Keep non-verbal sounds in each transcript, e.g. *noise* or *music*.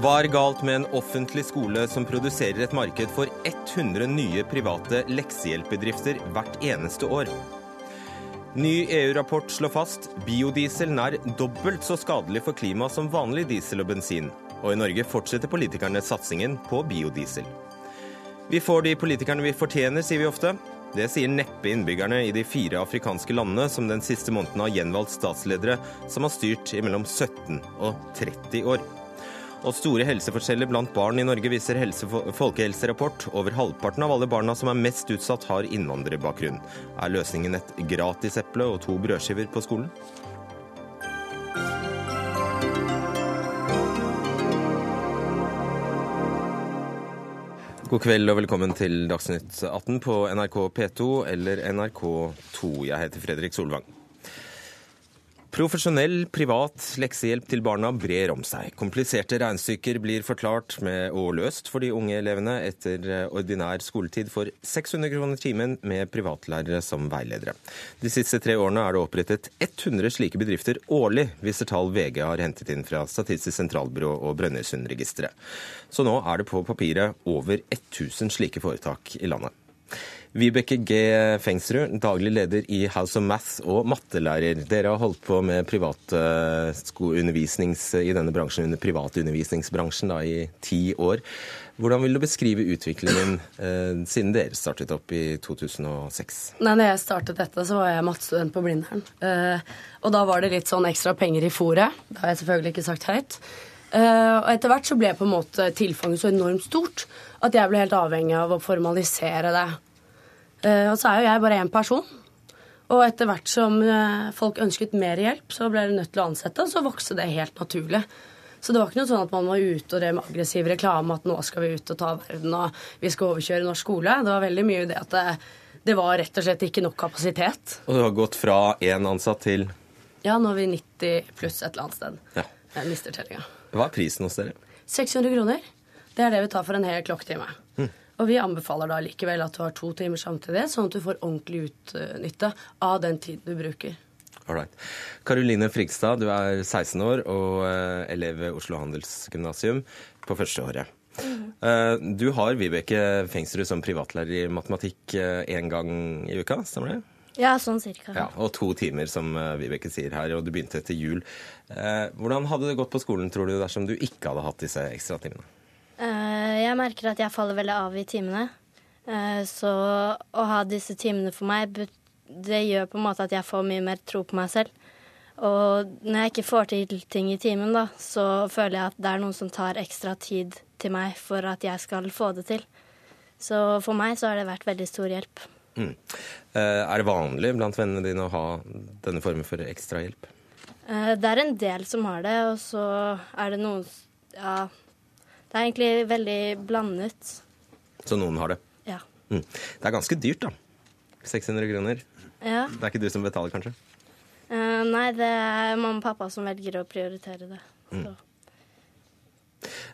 Hva er galt med en offentlig skole som produserer et marked for 100 nye private leksehjelpbedrifter hvert eneste år? Ny EU-rapport slår fast biodiesel nær dobbelt så skadelig for klimaet som vanlig diesel og bensin. Og i Norge fortsetter politikerne satsingen på biodiesel. Vi får de politikerne vi fortjener, sier vi ofte. Det sier neppe innbyggerne i de fire afrikanske landene som den siste måneden har gjenvalgt statsledere som har styrt i mellom 17 og 30 år. Og store helseforskjeller blant barn i Norge viser folkehelserapport. Over halvparten av alle barna som er mest utsatt, har innvandrerbakgrunn. Er løsningen et gratis eple og to brødskiver på skolen? God kveld og velkommen til Dagsnytt 18 på NRK P2 eller NRK2. Jeg heter Fredrik Solvang. Profesjonell, privat leksehjelp til barna brer om seg. Kompliserte regnestykker blir forklart med og løst for de unge elevene etter ordinær skoletid for 600 kroner timen med privatlærere som veiledere. De siste tre årene er det opprettet 100 slike bedrifter årlig, viser tall VG har hentet inn fra Statistisk sentralbyrå og Brønnøysundregisteret. Så nå er det på papiret over 1000 slike foretak i landet. Vibeke G. Fengsrud, daglig leder i House of Math og mattelærer. Dere har holdt på med privatundervisnings i denne bransjen under privatundervisningsbransjen i ti år. Hvordan vil du beskrive utviklingen eh, siden dere startet opp i 2006? Nei, når jeg startet dette, så var jeg mattestudent på Blindern. Eh, og da var det litt sånn ekstra penger i fòret. Det har jeg selvfølgelig ikke sagt høyt. Eh, og etter hvert så ble på en måte tilfanget så enormt stort at jeg ble helt avhengig av å formalisere det. Uh, og så er jo jeg bare én person. Og etter hvert som uh, folk ønsket mer hjelp, så ble de nødt til å ansette, og så vokste det helt naturlig. Så det var ikke noe sånn at man var ute og drev med aggressiv reklame at nå skal vi ut og ta verden og vi skal overkjøre norsk skole. Det var veldig mye det at det, det var rett og slett ikke nok kapasitet. Og du har gått fra én ansatt til Ja, nå er vi 90 pluss et eller annet sted. Ja. Jeg mister tellinga. Hva er prisen hos dere? 600 kroner. Det er det vi tar for en hel klokketime. Og vi anbefaler da likevel at du har to timer samtidig, sånn at du får ordentlig utnytte av den tiden du bruker. Alright. Karoline Frigstad, du er 16 år og uh, elev ved Oslo Handelsgymnasium på førsteåret. Mm. Du har Vibeke Fengsrud som privatlærer i matematikk én gang i uka, stemmer det? Ja, sånn cirka. Ja, og to timer, som Vibeke sier her, og du begynte etter jul. Hvordan hadde det gått på skolen, tror du, dersom du ikke hadde hatt disse ekstratimene? Jeg merker at jeg faller veldig av i timene. Så å ha disse timene for meg, det gjør på en måte at jeg får mye mer tro på meg selv. Og når jeg ikke får til ting i timen, da, så føler jeg at det er noen som tar ekstra tid til meg for at jeg skal få det til. Så for meg så har det vært veldig stor hjelp. Mm. Er det vanlig blant vennene dine å ha denne formen for ekstrahjelp? Det er en del som har det, og så er det noen Ja, det er egentlig veldig blandet. Så noen har det? Ja. Mm. Det er ganske dyrt, da. 600 kroner. Ja. Det er ikke du som betaler, kanskje? Uh, nei, det er mamma og pappa som velger å prioritere det. Mm.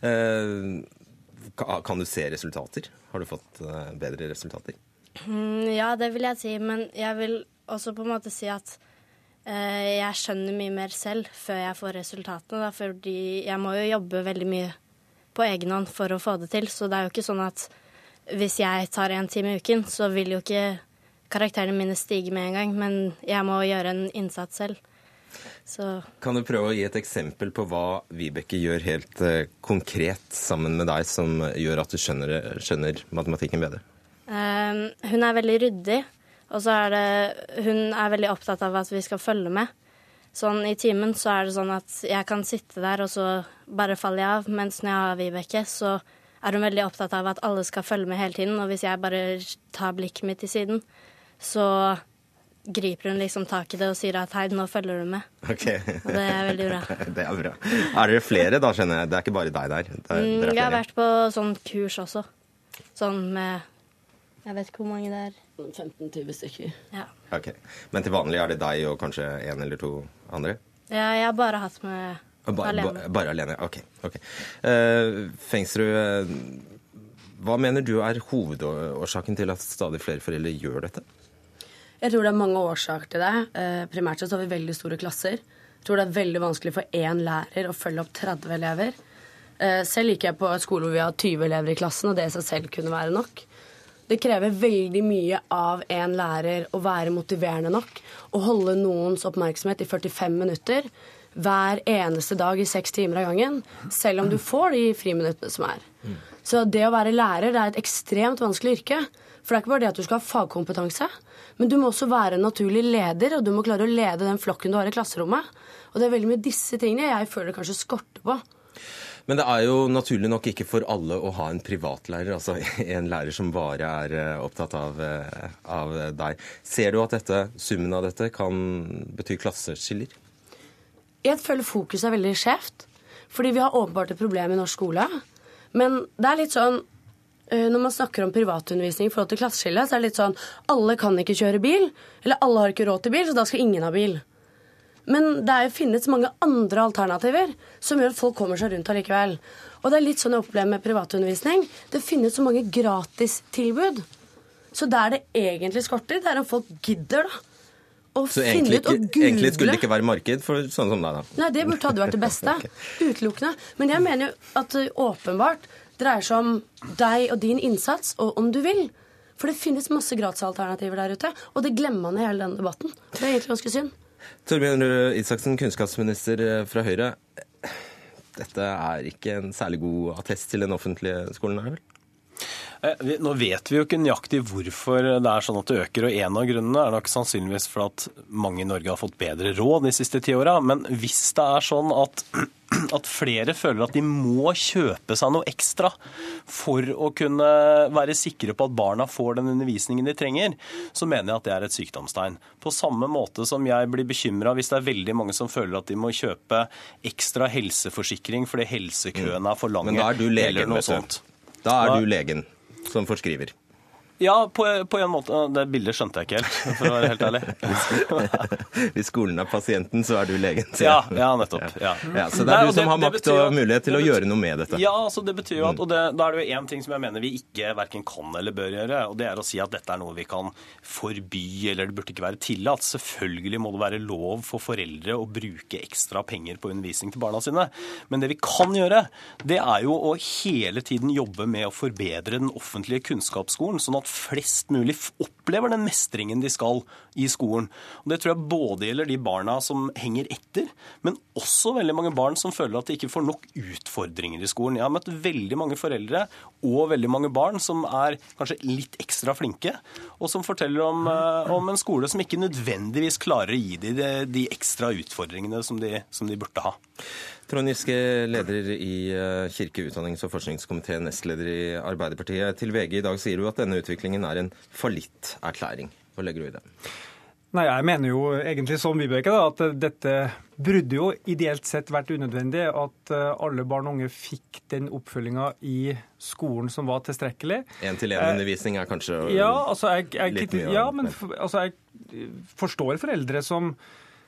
Uh, kan du se resultater? Har du fått uh, bedre resultater? Mm, ja, det vil jeg si. Men jeg vil også på en måte si at jeg skjønner mye mer selv før jeg får resultatene. Da, fordi jeg må jo jobbe veldig mye på egen hånd for å få det til. Så det er jo ikke sånn at hvis jeg tar en time i uken, så vil jo ikke karakterene mine stige med en gang. Men jeg må gjøre en innsats selv. Så. Kan du prøve å gi et eksempel på hva Vibeke gjør helt uh, konkret sammen med deg, som gjør at du skjønner, skjønner matematikken bedre? Um, hun er veldig ryddig, og så er det Hun er veldig opptatt av at vi skal følge med. Sånn i timen så er det sånn at jeg kan sitte der, og så bare faller jeg av. Mens når jeg har Vibeke, så er hun veldig opptatt av at alle skal følge med hele tiden. Og hvis jeg bare tar blikket mitt til siden, så griper hun liksom tak i det og sier at hei, nå følger du med. Ok. Og det er veldig bra. *laughs* det er bra. Er dere flere da, skjønner jeg? Det er ikke bare deg der? Er, mm, jeg har vært på sånn kurs også. Sånn med Jeg vet ikke hvor mange det er. 15-20 stykker. Ja. Ok. Men til vanlig er det deg og kanskje en eller to andre? Ja, jeg har bare hatt med ba, alene. Ba, bare alene, ok. okay. Uh, Fengsrud, hva mener du er hovedårsaken til at stadig flere foreldre gjør dette? Jeg tror det er mange årsaker til det. Uh, primært så har vi veldig store klasser. Jeg tror det er veldig vanskelig for én lærer å følge opp 30 elever. Uh, selv gikk jeg på en skole hvor vi har 20 elever i klassen, og det i seg selv kunne være nok. Det krever veldig mye av en lærer å være motiverende nok og holde noens oppmerksomhet i 45 minutter hver eneste dag i seks timer av gangen, selv om du får de friminuttene som er. Så det å være lærer det er et ekstremt vanskelig yrke. For det er ikke bare det at du skal ha fagkompetanse, men du må også være en naturlig leder, og du må klare å lede den flokken du har i klasserommet. Og det er veldig mye disse tingene jeg føler kanskje skorter på. Men det er jo naturlig nok ikke for alle å ha en privatlærer, altså *laughs* en lærer som bare er eh, opptatt av, eh, av deg. Ser du at dette, summen av dette kan bety klasseskiller? Jeg føler fokuset er veldig skjevt. Fordi vi har åpenbart et problem i norsk skole. Men det er litt sånn eh, når man snakker om privatundervisning i forhold til klasseskille, så er det litt sånn alle kan ikke kjøre bil, eller alle har ikke råd til bil, så da skal ingen ha bil. Men det er jo finnes mange andre alternativer som gjør at folk kommer seg rundt allikevel. Og det er litt sånn jeg opplever med privatundervisning. Det finnes så mange gratistilbud. Så der det egentlig skorter, det er om folk gidder, da. Så egentlig, egentlig skulle det ikke være marked for sånne som deg, da? Nei, det burde hadde vært det beste. *laughs* Utelukkende. Men jeg mener jo at det åpenbart dreier seg om deg og din innsats, og om du vil. For det finnes masse gratisalternativer der ute, og det glemmer man i hele denne debatten. Det er egentlig ganske synd. Torbjørn Røe Isaksen, kunnskapsminister eh, fra Høyre. Dette er ikke en særlig god attest til den offentlige skolen, er det vel? Eh, Nå vet vi jo ikke nøyaktig hvorfor det er sånn at det øker, og en av grunnene er nok sannsynligvis for at mange i Norge har fått bedre råd de siste ti åra. Men hvis det er sånn at, *clears throat* at flere føler at de må kjøpe seg noe ekstra for å kunne være sikre på at barna får den undervisningen de trenger, så mener jeg at det er et sykdomstegn. På samme måte som jeg blir bekymra hvis det er veldig mange som føler at de må kjøpe ekstra helseforsikring fordi helsekøene er for lange. Men da er du eller legen, noe vet du. sånt. Da er du legen som forskriver. Ja, på, på en måte. Det bildet skjønte jeg ikke helt, for å være helt ærlig. *laughs* Hvis skolen er pasienten, så er du legen. Ja, ja nettopp. Ja. Ja, så det er Nei, du som har makt og mulighet til betyr, å gjøre noe med dette. Ja, altså det betyr jo at, og det, Da er det jo én ting som jeg mener vi ikke verken kan eller bør gjøre, og det er å si at dette er noe vi kan forby, eller det burde ikke være tillatt. Selvfølgelig må det være lov for foreldre å bruke ekstra penger på undervisning til barna sine. Men det vi kan gjøre, det er jo å hele tiden jobbe med å forbedre den offentlige kunnskapsskolen, sånn at flest mulig opplever den mestringen de skal i skolen. Og Det tror jeg både gjelder de barna som henger etter, men også veldig mange barn som føler at de ikke får nok utfordringer i skolen. Jeg har møtt veldig mange foreldre og veldig mange barn som er kanskje litt ekstra flinke, og som forteller om, eh, om en skole som ikke nødvendigvis klarer å gi dem de, de ekstra utfordringene som de, som de burde ha. Trond Giske, leder i eh, kirke-, utdannings- og forskningskomiteen, nestleder i Arbeiderpartiet. Til VG i dag sier du at denne utviklingen er en fallitterklæring. Hva legger du i det? Nei, Jeg mener jo egentlig som Vibeke da, at dette burde jo ideelt sett vært unødvendig. At eh, alle barn og unge fikk den oppfølginga i skolen som var tilstrekkelig. Én-til-én-undervisning er kanskje Ja, altså jeg, jeg, litt mye. ja, men altså jeg forstår foreldre som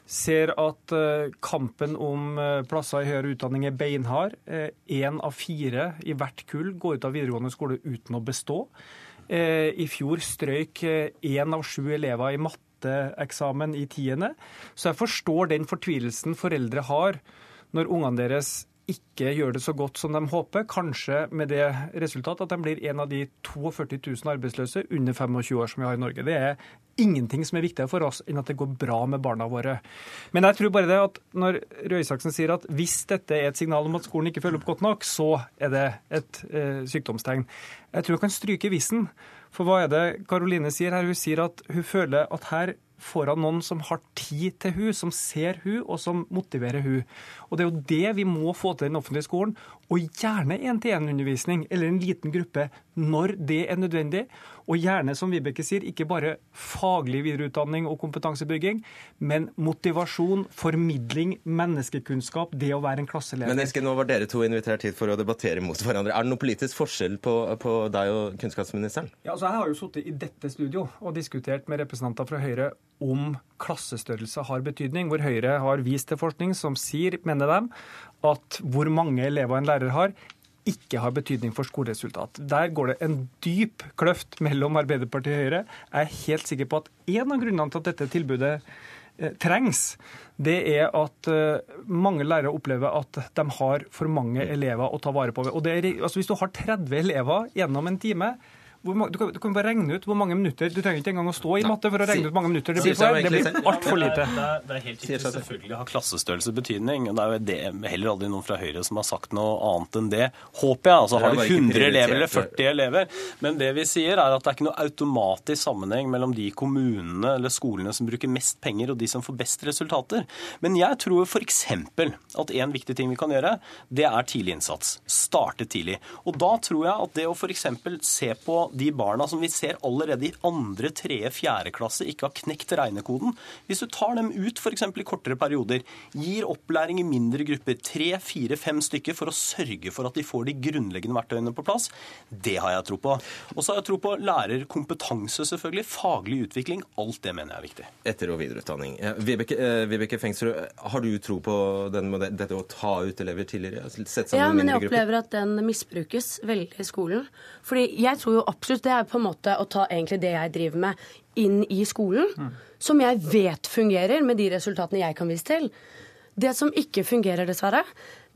ser at eh, kampen om eh, plasser i høyere utdanning er beinhard. Én av fire i hvert kull går ut av videregående skole uten å bestå. Eh, I fjor strøyk én av sju elever i matteeksamen i tiende. Så jeg forstår den fortvilelsen foreldre har når ungene deres ikke gjør det så godt som de håper, kanskje med det resultat at de blir en av de 42 000 arbeidsløse under 25 år som vi har i Norge. Det er ingenting som er viktigere for oss enn at det går bra med barna våre. Men jeg tror bare det at når Røe Isaksen sier at hvis dette er et signal om at skolen ikke følger opp godt nok, så er det et eh, sykdomstegn. Jeg tror jeg kan stryke vissen. For hva er det Karoline sier her? Hun sier at hun føler at her får hun noen som har tid til hun, som ser hun, og som motiverer hun. Og Det er jo det vi må få til i den offentlige skolen. Og gjerne én-til-én-undervisning, eller en liten gruppe, når det er nødvendig. Og gjerne, som Vibeke sier, ikke bare faglig videreutdanning og kompetansebygging, men motivasjon, formidling, menneskekunnskap, det å være en klasseleder. Men Eske, nå var dere to invitert hit for å debattere mot hverandre. Er det noen politisk forskjell på, på deg og kunnskapsministeren? Ja, altså Jeg har jo sittet i dette studio og diskutert med representanter fra Høyre om klassestørrelse har betydning, hvor Høyre har vist til forskning som sier, mener dem, at hvor mange elever en lærer har, ikke har betydning for skoleresultat. Der går det en dyp kløft mellom Arbeiderpartiet og Høyre. Jeg er helt sikker på at en av grunnene til at dette tilbudet eh, trengs, det er at eh, mange lærere opplever at de har for mange elever å ta vare på. Og er, altså Hvis du har 30 elever gjennom en time, du kan, du, kan, bare regne ut hvor mange minutter Du trenger ikke engang å stå i matte for å regne ut hvor mange minutter det blir. For. Det blir altfor lite. Det er, det er helt riktig. Selvfølgelig har klassestørrelse betydning. Det er jo det, heller aldri noen fra Høyre som har sagt noe annet enn det, håper jeg. Altså Har du 100 elever eller 40 elever? Men det vi sier, er at det er ikke noe automatisk sammenheng mellom de kommunene eller skolene som bruker mest penger, og de som får best resultater. Men jeg tror f.eks. at en viktig ting vi kan gjøre, det er tidlig innsats. Starte tidlig. Og da tror jeg at det å f.eks. se på de barna som vi ser allerede i andre, tredje, fjerde klasse ikke har knekt regnekoden. Hvis du tar dem ut f.eks. i kortere perioder, gir opplæring i mindre grupper, tre, fire, fem stykker, for å sørge for at de får de grunnleggende verktøyene på plass, det har jeg tro på. Og så har jeg tro på lærerkompetanse, selvfølgelig. Faglig utvikling. Alt det mener jeg er viktig. Etter- og videreutdanning. Vibeke, eh, Vibeke Fengsrud, har du tro på den, dette å ta ut elever tidligere? ja, men jeg opplever at den misbrukes veldig i skolen. Fordi jeg tror jo absolutt det er på en måte å ta egentlig det jeg driver med, inn i skolen. Mm. Som jeg vet fungerer, med de resultatene jeg kan vise til. Det som ikke fungerer, dessverre,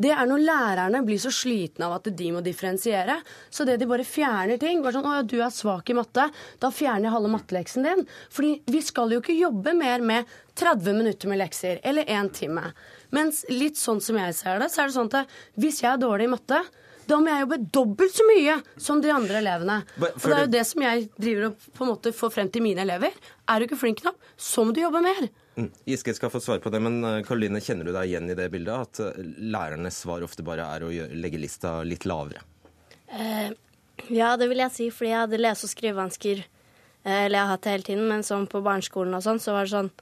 det er når lærerne blir så slitne av at de må differensiere. Så det de bare fjerner ting bare sånn 'Å ja, du er svak i matte', da fjerner jeg halve matteleksen din. Fordi vi skal jo ikke jobbe mer med 30 minutter med lekser eller én time. Mens litt sånn som jeg ser det, så er det sånn at hvis jeg er dårlig i matte, da må jeg jobbe dobbelt så mye som de andre elevene. Og det er jo det som jeg driver og på en måte får frem til mine elever. Er du ikke flink nok, så må du jobbe mer. Mm. Giske skal få svar på det, men eh, Karoline, kjenner du deg igjen i det bildet? At eh, lærernes svar ofte bare er å legge lista litt lavere? Eh, ja, det vil jeg si, fordi jeg hadde lese- og skrivevansker, eh, eller jeg har hatt det hele tiden, men sånn på barneskolen og sånn, så var det sånn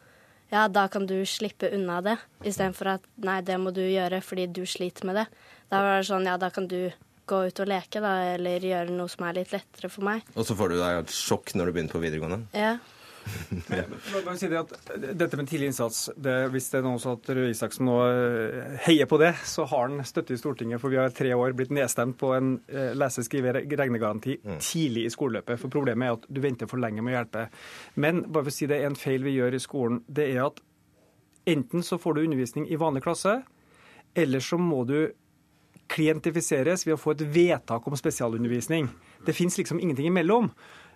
ja, da kan du slippe unna det, istedenfor at nei, det må du gjøre fordi du sliter med det. Da var det sånn, ja, da kan du gå ut og leke, da, eller gjøre noe som er litt lettere for meg. Og så får du deg et sjokk når du begynner på videregående? Ja. *laughs* si det at dette med tidlig innsats, det, Hvis det er noen som at Røe Isaksen nå eh, heier på det, så har han støtte i Stortinget. For vi har i tre år blitt nedstemt på en eh, lese-, skrive-, regnegaranti mm. tidlig i skoleløpet. For problemet er at du venter for lenge med å hjelpe. Men bare for å si det, er en feil vi gjør i skolen, det er at enten så får du undervisning i vanlig klasse, eller så må du klientifiseres ved å få et vedtak om spesialundervisning. Det fins liksom ingenting imellom.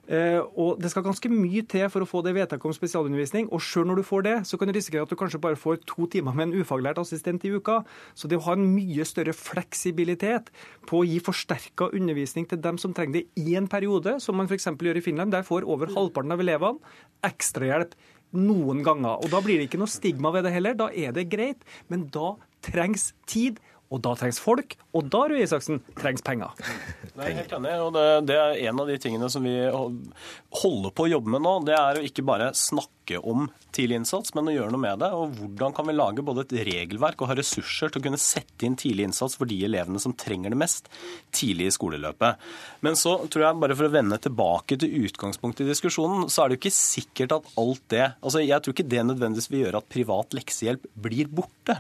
Eh, og Det skal ganske mye til for å få det vedtaket om spesialundervisning. Og sjøl når du får det, så kan du risikere at du kanskje bare får to timer med en ufaglært assistent i uka. Så det å ha en mye større fleksibilitet på å gi forsterka undervisning til dem som trenger det i en periode, som man f.eks. gjør i Finland, der får over halvparten av elevene ekstrahjelp noen ganger. Og Da blir det ikke noe stigma ved det heller. Da er det greit. Men da trengs tid og da trengs folk, og da Røe Isaksen, trengs penger. Er helt enig, og det, det, er en av de tingene som vi holder på å jobbe med nå. Det er å ikke bare snakke om tidlig innsats, men å gjøre noe med det. Og hvordan kan vi lage både et regelverk og ha ressurser til å kunne sette inn tidlig innsats for de elevene som trenger det mest tidlig i skoleløpet. Men så tror jeg, bare for å vende tilbake til utgangspunktet i diskusjonen, så er det jo ikke sikkert at alt det altså Jeg tror ikke det nødvendigvis vil gjøre at privat leksehjelp blir borte.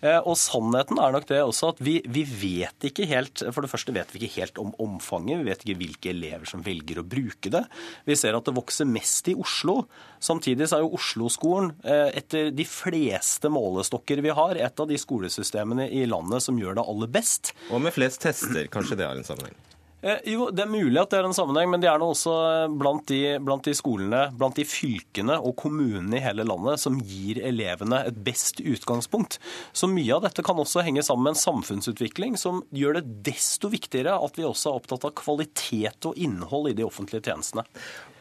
Eh, og sannheten er nok det også at vi, vi vet ikke helt For det første vet vi ikke helt om omfanget. Vi vet ikke hvilke elever som velger å bruke det. Vi ser at det vokser mest i Oslo. Samtidig så er jo Oslo-skolen eh, etter de fleste målestokker vi har, et av de skolesystemene i landet som gjør det aller best. Og med flest tester, kanskje det har en sammenheng? Eh, jo, Det er mulig at det er en sammenheng, men det er nå også eh, blant de, blant de, skolene, blant de fylkene og kommunene i hele landet som gir elevene et best utgangspunkt. Så mye av dette kan også henge sammen med en samfunnsutvikling som gjør det desto viktigere at vi også er opptatt av kvalitet og innhold i de offentlige tjenestene.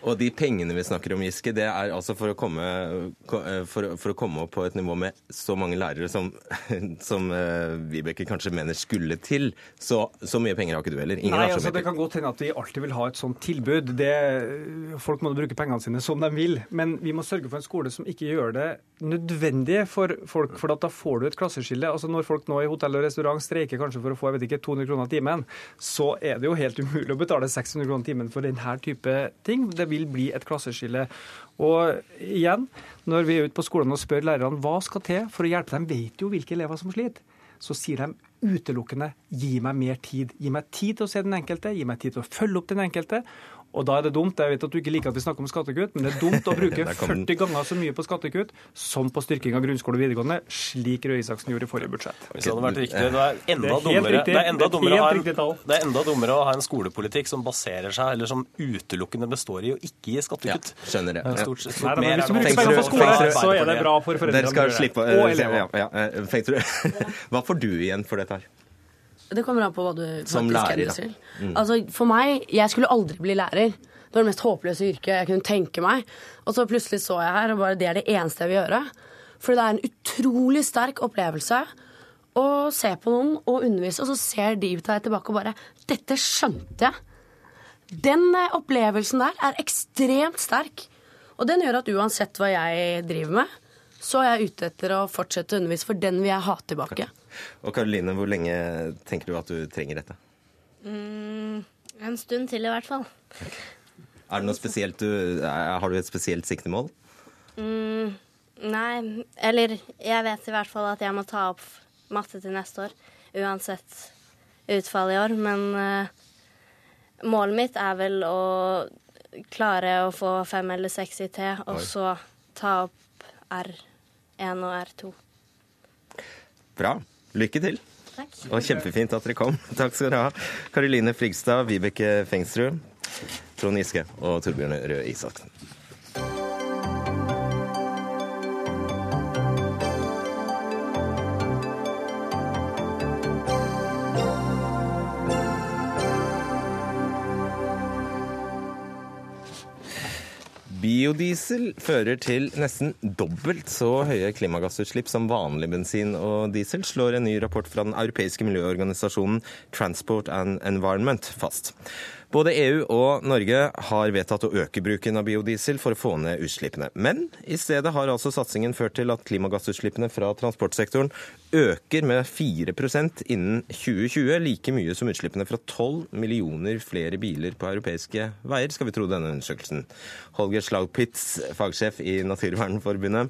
Og de pengene vi snakker om, Giske, det er altså for å komme, for, for å komme opp på et nivå med så mange lærere som, *laughs* som uh, Vibeke kanskje mener skulle til. Så, så, mye penger har ikke du heller. Ingen Nei, altså, Det kan godt hende at vi alltid vil ha et sånt tilbud. Det, folk må bruke pengene sine som de vil. Men vi må sørge for en skole som ikke gjør det nødvendig for folk. For da får du et klasseskille. Altså Når folk nå i hotell og restaurant streiker kanskje for å få jeg vet ikke, 200 kroner timen, så er det jo helt umulig å betale 600 kroner timen for denne type ting. Det vil bli et klasseskille. Og igjen, når vi er ute på skolene og spør lærerne hva skal til for å hjelpe dem, vet jo hvilke elever som sliter. Så sier de utelukkende gi meg mer tid. Gi meg tid til å se den enkelte, gi meg tid til å følge opp den enkelte. Og da er det dumt, jeg vet at du ikke liker at vi snakker om skattekutt, men det er dumt å bruke *laughs* Der kom den. 40 ganger så mye på skattekutt som på styrking av grunnskole og videregående, slik Røe Isaksen gjorde i forrige budsjett. Hvis det hadde vært riktig, det er enda er dummere, det er enda er dummere, å ha en, det er enda dummere å ha en skolepolitikk som baserer seg, eller som utelukkende består i å ikke gi Ja, skattekutt. skjønner det. Ja, Ja. Stort, stort Nei, da, men hvis du er bruker penger på skole, så er det bra for Dere skal slippe Og elever. ja, ja. eh, *laughs* Hva får du igjen for dette her? Det kommer an på hva du Som lærer, er da. Mm. Altså, for meg, jeg skulle aldri bli lærer. Det var det mest håpløse yrket jeg kunne tenke meg. Og så plutselig så jeg her, og bare det er det eneste jeg vil gjøre. For det er en utrolig sterk opplevelse å se på noen og undervise, og så ser de deg tilbake og bare Dette skjønte jeg. Den eh, opplevelsen der er ekstremt sterk. Og den gjør at uansett hva jeg driver med, så er jeg ute etter å fortsette å undervise, for den vil jeg ha tilbake. Og Karoline, hvor lenge tenker du at du trenger dette? En stund til, i hvert fall. Er det noe spesielt du, er- Har du et spesielt siktemål? Nei, eller jeg vet i hvert fall at jeg må ta opp matte til neste år. Uansett utfall i år. Men uh, målet mitt er vel å klare å få fem eller seks i T, og Oi. så ta opp R1 og R2. Bra. Lykke til. Takk. Og kjempefint at dere kom. *laughs* Takk skal dere ha. Karoline Frigstad, Vibeke Fengsrud, Trond Giske og Torbjørn Røe Isaksen. Biodiesel fører til nesten dobbelt så høye klimagassutslipp som vanlig bensin og diesel, slår en ny rapport fra den europeiske miljøorganisasjonen Transport and Environment fast. Både EU og Norge har vedtatt å øke bruken av biodiesel for å få ned utslippene. Men i stedet har altså satsingen ført til at klimagassutslippene fra transportsektoren øker med 4% innen 2020, like mye som utslippene fra 12 millioner flere biler på europeiske veier, skal vi tro denne undersøkelsen. Holger Slagpitz, fagsjef i Naturvernforbundet.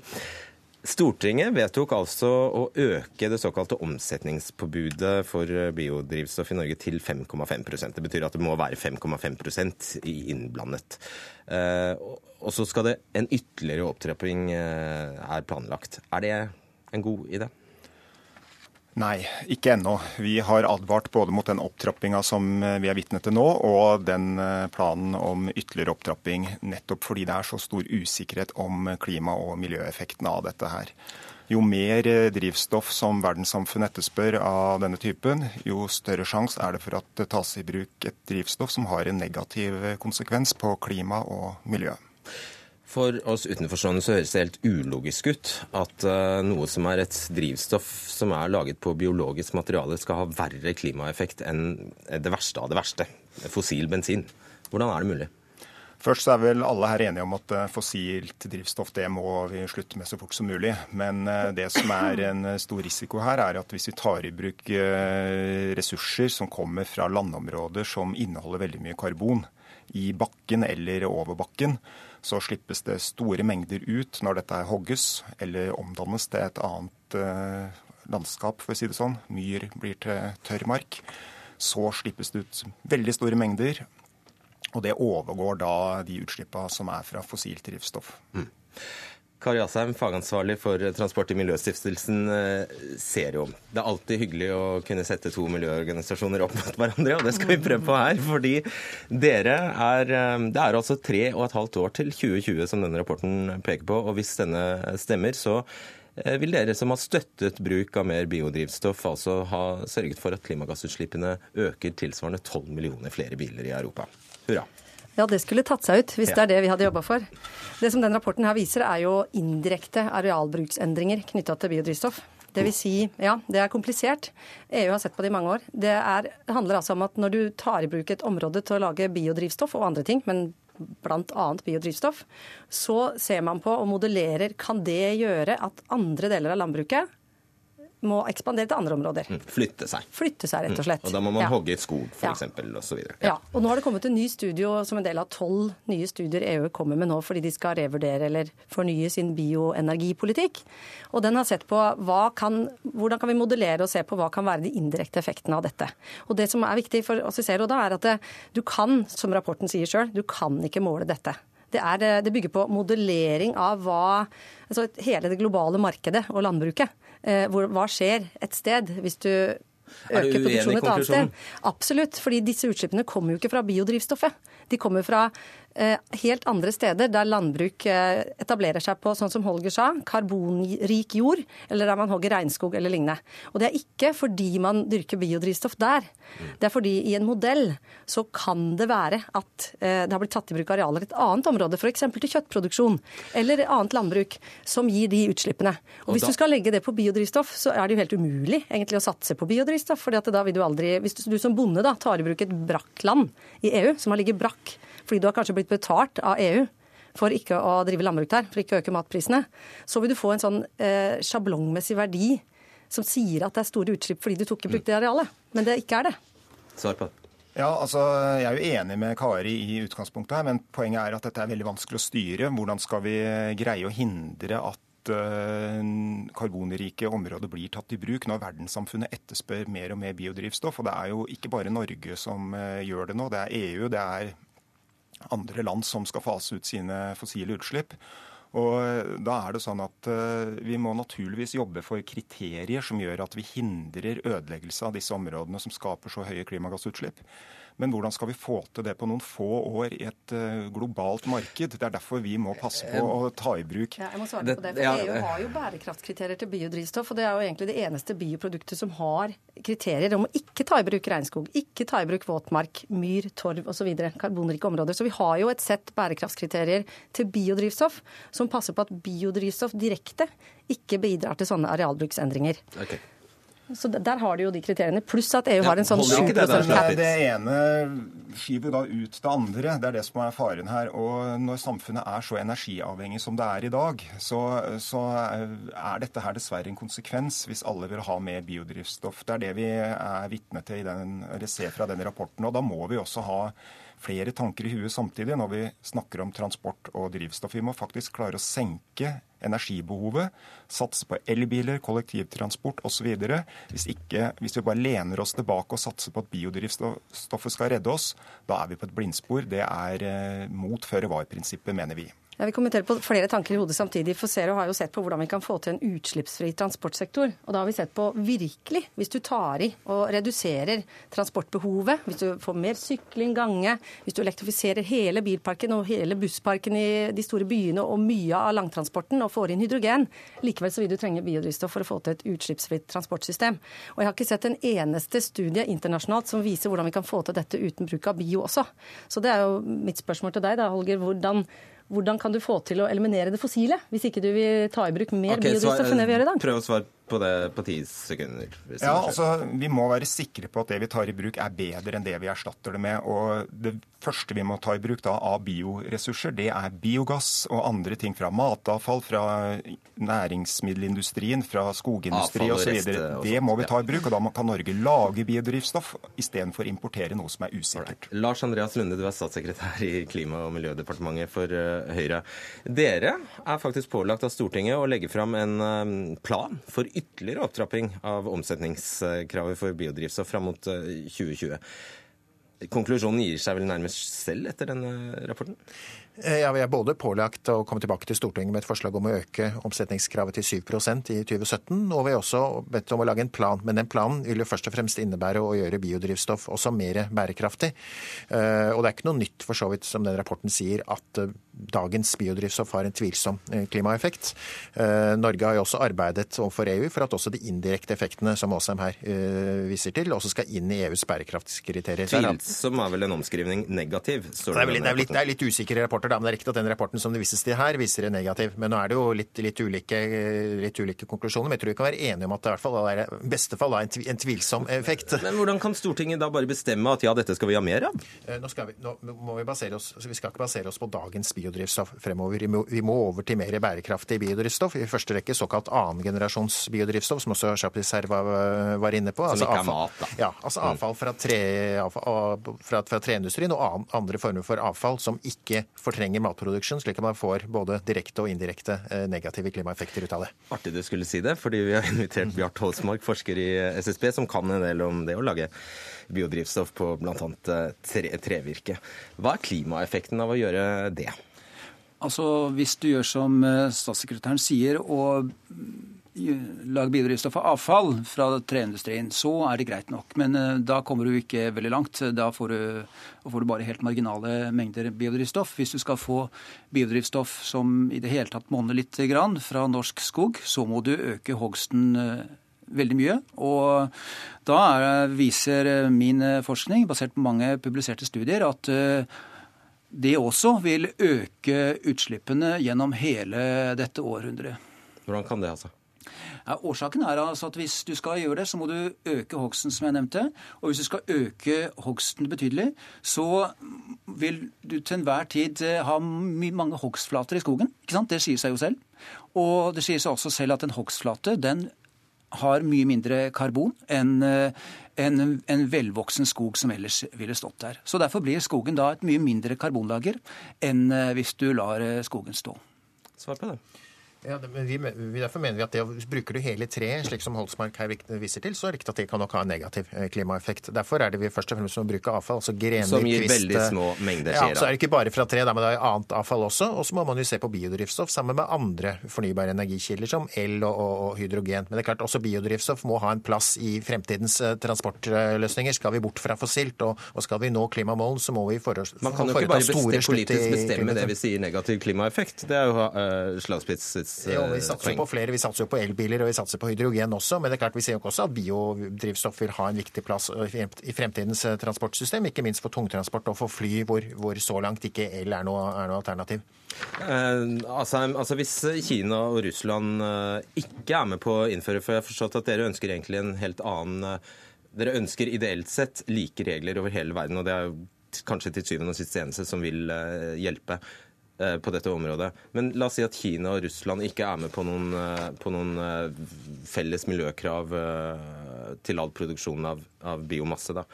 Stortinget vedtok altså å øke det såkalte omsetningspåbudet for biodrivstoff i Norge til 5,5% Det betyr at det må være 5,5% innblandet. Eh, Og så skal det en ytterligere opptrapping eh, er planlagt. Er det en god idé? Nei, ikke ennå. Vi har advart både mot den opptrappinga som eh, vi er vitne til nå, og den eh, planen om ytterligere opptrapping, nettopp fordi det er så stor usikkerhet om klima- og miljøeffekten av dette her. Jo mer eh, drivstoff som verdenssamfunnet etterspør av denne typen, jo større sjanse er det for at det tas i bruk et drivstoff som har en negativ konsekvens på klima og miljø. For oss utenforstående så høres det helt ulogisk ut at eh, noe som er et drivstoff som er laget på biologisk materiale, skal ha verre klimaeffekt enn det verste av det verste, fossil bensin. Hvordan er det mulig? Først er vel alle her enige om at eh, fossilt drivstoff det må vi slutte med så fort som mulig. Men eh, det som er en stor risiko her, er at hvis vi tar i bruk ressurser som kommer fra landområder som inneholder veldig mye karbon, i bakken eller over bakken, så slippes det store mengder ut når dette hogges eller omdannes til et annet eh, landskap, for å si det sånn. Myr blir til tørrmark. Så slippes det ut veldig store mengder, og det overgår da de utslippene som er fra fossilt drivstoff. Kari Asheim, fagansvarlig for transport i Miljøstiftelsen eh, Zero. Det er alltid hyggelig å kunne sette to miljøorganisasjoner opp mot hverandre, og det skal vi prøve på her. Fordi dere er eh, Det er altså tre og et halvt år til 2020 som denne rapporten peker på, og hvis denne stemmer, så eh, vil dere som har støttet bruk av mer biodrivstoff, altså ha sørget for at klimagassutslippene øker tilsvarende 12 millioner flere biler i Europa. Hurra. Ja, det skulle tatt seg ut, hvis Ja. det er det vi hadde jobba for. Det som den rapporten her viser, er jo indirekte arealbruksendringer knytta til biodrivstoff. Det vil si, ja, det er komplisert. EU har sett på det i mange år. Det, er, det handler altså om at når du tar i bruk et område til å lage biodrivstoff og andre ting, men bl.a. biodrivstoff, så ser man på og modellerer kan det gjøre at andre deler av landbruket må ekspandere til andre områder. Mm. Flytte seg. Flytte seg, rett og slett. Mm. Og da må man Ja. hogge skog, Ja. f.eks., og så videre. Ja, og nå har det kommet en ny studio som en del av tolv nye studier EU kommer med nå fordi de skal revurdere eller fornye sin bioenergipolitikk. Og den har sett på kan, hvordan kan vi modellere og se på hva kan være de indirekte effektene av dette. Og det som er viktig for oss i Zero da, er at det, du kan, som rapporten sier sjøl, du kan ikke måle dette. Det, er, det bygger på modellering av hva, altså hele det globale markedet og landbruket. Eh, hvor, hva skjer et sted hvis du Er øker produksjonen et annet sted? Absolutt, fordi disse utslippene kommer jo ikke fra biodrivstoffet. De kommer fra helt andre steder der landbruk eh, etablerer seg på, sånn som Holger sa, karbonrik jord, eller der man hogger regnskog eller lignende. Og det er ikke fordi man dyrker biodrivstoff der. Det er fordi i en modell så kan det være at eh, det har blitt tatt i bruk arealer i et annet område, f.eks. til kjøttproduksjon eller annet landbruk, som gir de utslippene. Og Og hvis du skal legge det på biodrivstoff, så er det jo helt umulig egentlig å satse på biodrivstoff. fordi at da vil du aldri, Hvis du som bonde da tar i bruk et brakkland i EU, som har ligget brakk fordi du har kanskje blitt betalt av EU for ikke å drive landbruk der, for ikke å øke matprisene, så vil du få en sånn eh, sjablongmessig verdi som sier at det er store utslipp fordi du tok i bruk det arealet. Men det ikke er det. Svar på det. Ja, altså, Jeg er jo enig med Kari i utgangspunktet, her, men poenget er at dette er veldig vanskelig å styre. Hvordan skal vi greie å hindre at eh, karbonrike områder blir tatt i bruk når verdenssamfunnet etterspør mer og mer biodrivstoff? Og Det er jo ikke bare Norge som eh, gjør det nå, det er EU, det er andre land som skal fase ut sine fossile utslipp. Og eh, da er det sånn at eh, Vi må naturligvis jobbe for kriterier som gjør at vi hindrer ødeleggelse av disse områdene som skaper så høye klimagassutslipp. Men hvordan skal vi få til det på noen få år i et eh, globalt marked? Det er derfor vi må passe på å ta i bruk Ja, jeg må svare på det, for EU har jo bærekraftkriterier til biodrivstoff, og det er jo egentlig det eneste bioproduktet som har kriterier om å ikke ta i bruk regnskog, ikke ta i bruk våtmark, myr, torv osv. Karbonrike områder. Så vi har jo et sett bærekraftskriterier til biodrivstoff som passer på at biodrivstoff direkte ikke bidrar til sånne arealbruksendringer. Ok. Så der har de jo de kriteriene. Pluss at EU har en sånn 7 det det ene skyver da ut det andre. Det er det som er faren her. Og når samfunnet er så energiavhengig som det er i dag, så, så er dette her dessverre en konsekvens hvis alle vil ha mer biodrivstoff. Det er det vi er vitne til i den, eller ser fra denne rapporten. Og da må vi også ha flere tanker i huet samtidig når vi snakker om transport og drivstoff. Vi må faktisk klare å senke energibehovet, satse på elbiler, kollektivtransport osv. Hvis, ikke, hvis vi bare lener oss tilbake og satser på at biodrivstoffet skal redde oss, da er vi på et blindspor. Det er eh, mot føre-var-prinsippet, mener vi. Jeg vil kommentere på flere tanker i hodet samtidig. For Zero har jo sett på hvordan vi kan få til en utslippsfri transportsektor. Og da har vi sett på virkelig, hvis du tar i og reduserer transportbehovet, hvis du får mer sykling, gange, hvis du elektrifiserer hele bilparken og hele bussparken i de store byene og mye av langtransporten og får inn hydrogen, likevel så vil du trenge biodrivstoff for å få til et utslippsfritt transportsystem. Og jeg har ikke sett en eneste studie internasjonalt som viser hvordan vi kan få til dette uten bruk av bio også. Så det er jo mitt spørsmål til deg da, Holger. Hvordan hvordan kan du få til å eliminere det fossile, hvis ikke du vil ta i bruk mer okay, biodrivstoff enn det vi gjør i dag? Prøv å svare på det på ti sekunder. Ja, altså, Vi må være sikre på at det vi tar i bruk er bedre enn det vi erstatter det med. Og Det første vi må ta i bruk da av bioressurser, det er biogass og andre ting fra matavfall, fra næringsmiddelindustrien, fra skogindustri og osv. Det må vi ta i bruk, og da kan Norge lage biodrivstoff istedenfor importere noe som er usikkert. Lars Andreas Lunde, du er statssekretær i Klima- og miljødepartementet for eh, Høyre. Dere er faktisk pålagt av Stortinget å legge fram en eh, plan for ytterligere opptrapping av omsetningskravet for biodrivstoff fram mot eh, 2020. Konklusjonen gir seg vel nærmest selv etter denne rapporten? Eh, Ja, Vi er både pålagt å komme tilbake til Stortinget med et forslag om å øke omsetningskravet til 7% i 2017, og vi har også bedt om å lage en plan. Men den planen vil jo først og fremst innebære å gjøre biodrivstoff også mer bærekraftig. Eh, Og det er ikke noe nytt for så vidt, som den rapporten sier, at eh, dagens biodrivstoff har en tvilsom klimaeffekt. Norge har jo også arbeidet overfor EU for at også de indirekte effektene som Åsheim her viser til, også skal inn i EUs bærekraftskriterier. Tvilsom er vel en omskrivning negativ? det er, vel- det, er litt, det er litt usikker i rapporten, rapporter, da, men det er riktig at den rapporten som det vises til her, viser en negativ. Men nå er det jo litt, litt, ulike, litt ulike, konklusjoner. Men jeg tror vi kan være enige om at det i hvert fall er i beste fall en, en tvilsom effekt. *laughs* Men hvordan kan Stortinget da bare bestemme at ja, dette skal vi ha mer av? Nå nå, vi, nå må vi basere oss, Vi skal ikke basere oss på dagens biodrivstoff fremover. Vi må, vi må over til mer bærekraftig biodrivstoff. I første rekke såkalt annengenerasjons biodrivstoff, som også Chapuis her var, var, inne på. Som altså, ikke er mat, da. Ja, altså avfall fra, tre, avfall, fra, fra treindustrien og andre former for avfall som ikke fortrenger matproduksjon, slik at man får både direkte og indirekte eh, negative klimaeffekter ut av det. Artig du skulle si det, fordi vi har *laughs* invitert Bjart Holsmark, forsker i SSB, som kan en del om det å lage biodrivstoff på bl.a. Eh, tre, trevirke. Hva er klimaeffekten av å gjøre det? Altså, Hvis du gjør som eh, statssekretæren sier, og lage biodrivstoff av avfall fra treindustrien, så er det greit nok. Men uh, da kommer du ikke veldig langt. Da får du, får du, bare helt marginale mengder biodrivstoff. Hvis du skal få biodrivstoff som i det hele tatt monner litt grann fra norsk skog, så må du øke hogsten uh, veldig mye. Og da er, viser min forskning, basert på mange publiserte studier, at det også vil øke utslippene gjennom hele dette århundret. Hvordan kan det, altså? Ja, årsaken er altså at hvis du skal gjøre det, så må du øke hogsten, som jeg nevnte. Og hvis du skal øke hogsten betydelig, så vil du til enhver tid eh, ha mange hogstflater i skogen. Ikke sant? Det sier seg jo selv. Og det sier seg også selv at en hogstflate den har mye mindre karbon enn eh, en, en, velvoksen skog som ellers ville stått der. Så Derfor blir skogen da et mye mindre karbonlager enn eh, hvis du lar skogen stå. Svar på det. Ja, det, men vi, Derfor mener vi at det bruker du hele treet, slik som Holsmark her viser til, så er det riktig at det kan nok ha en negativ eh, klimaeffekt. Derfor er det vi først og fremst må bruke avfall. altså grener, Som gir kvist, veldig små mengder Ja, så er det ikke bare fra tre, men det er annet avfall også. Og så må man jo se på biodrivstoff sammen med andre fornybare energikilder, som el og, og, og, hydrogen. Men det er klart også biodrivstoff må ha en plass i fremtidens uh, transportløsninger. Skal vi bort fra fossilt, og, og skal vi nå klimamålen, så må vi foreta store Man kan jo ikke bare bestemme, politisk bestemme det vi sier negativ klimaeffekt. Det er jo uh, Vi satser jo på flere. Vi satser jo på elbiler og vi satser på hydrogen også. Men det er klart vi ser jo også at biodrivstoff vil ha en viktig plass i fremtidens eh, transportsystem. Ikke minst for tungtransport og for fly, hvor, hvor så langt ikke el er noe, er noe alternativ. Eh, altså, altså, Hvis Kina og Russland eh, ikke er med på å innføre, for jeg har forstått at dere ønsker egentlig en helt annen eh, Dere ønsker ideelt sett like regler over hele verden, og det er jo kanskje til syvende og sist eneste som vil hjelpe. Eh, på dette området. Men la oss si at Kina og Russland ikke er med på noen, eh, på noen eh, felles miljøkrav til all produksjon av, av biomasse. Da.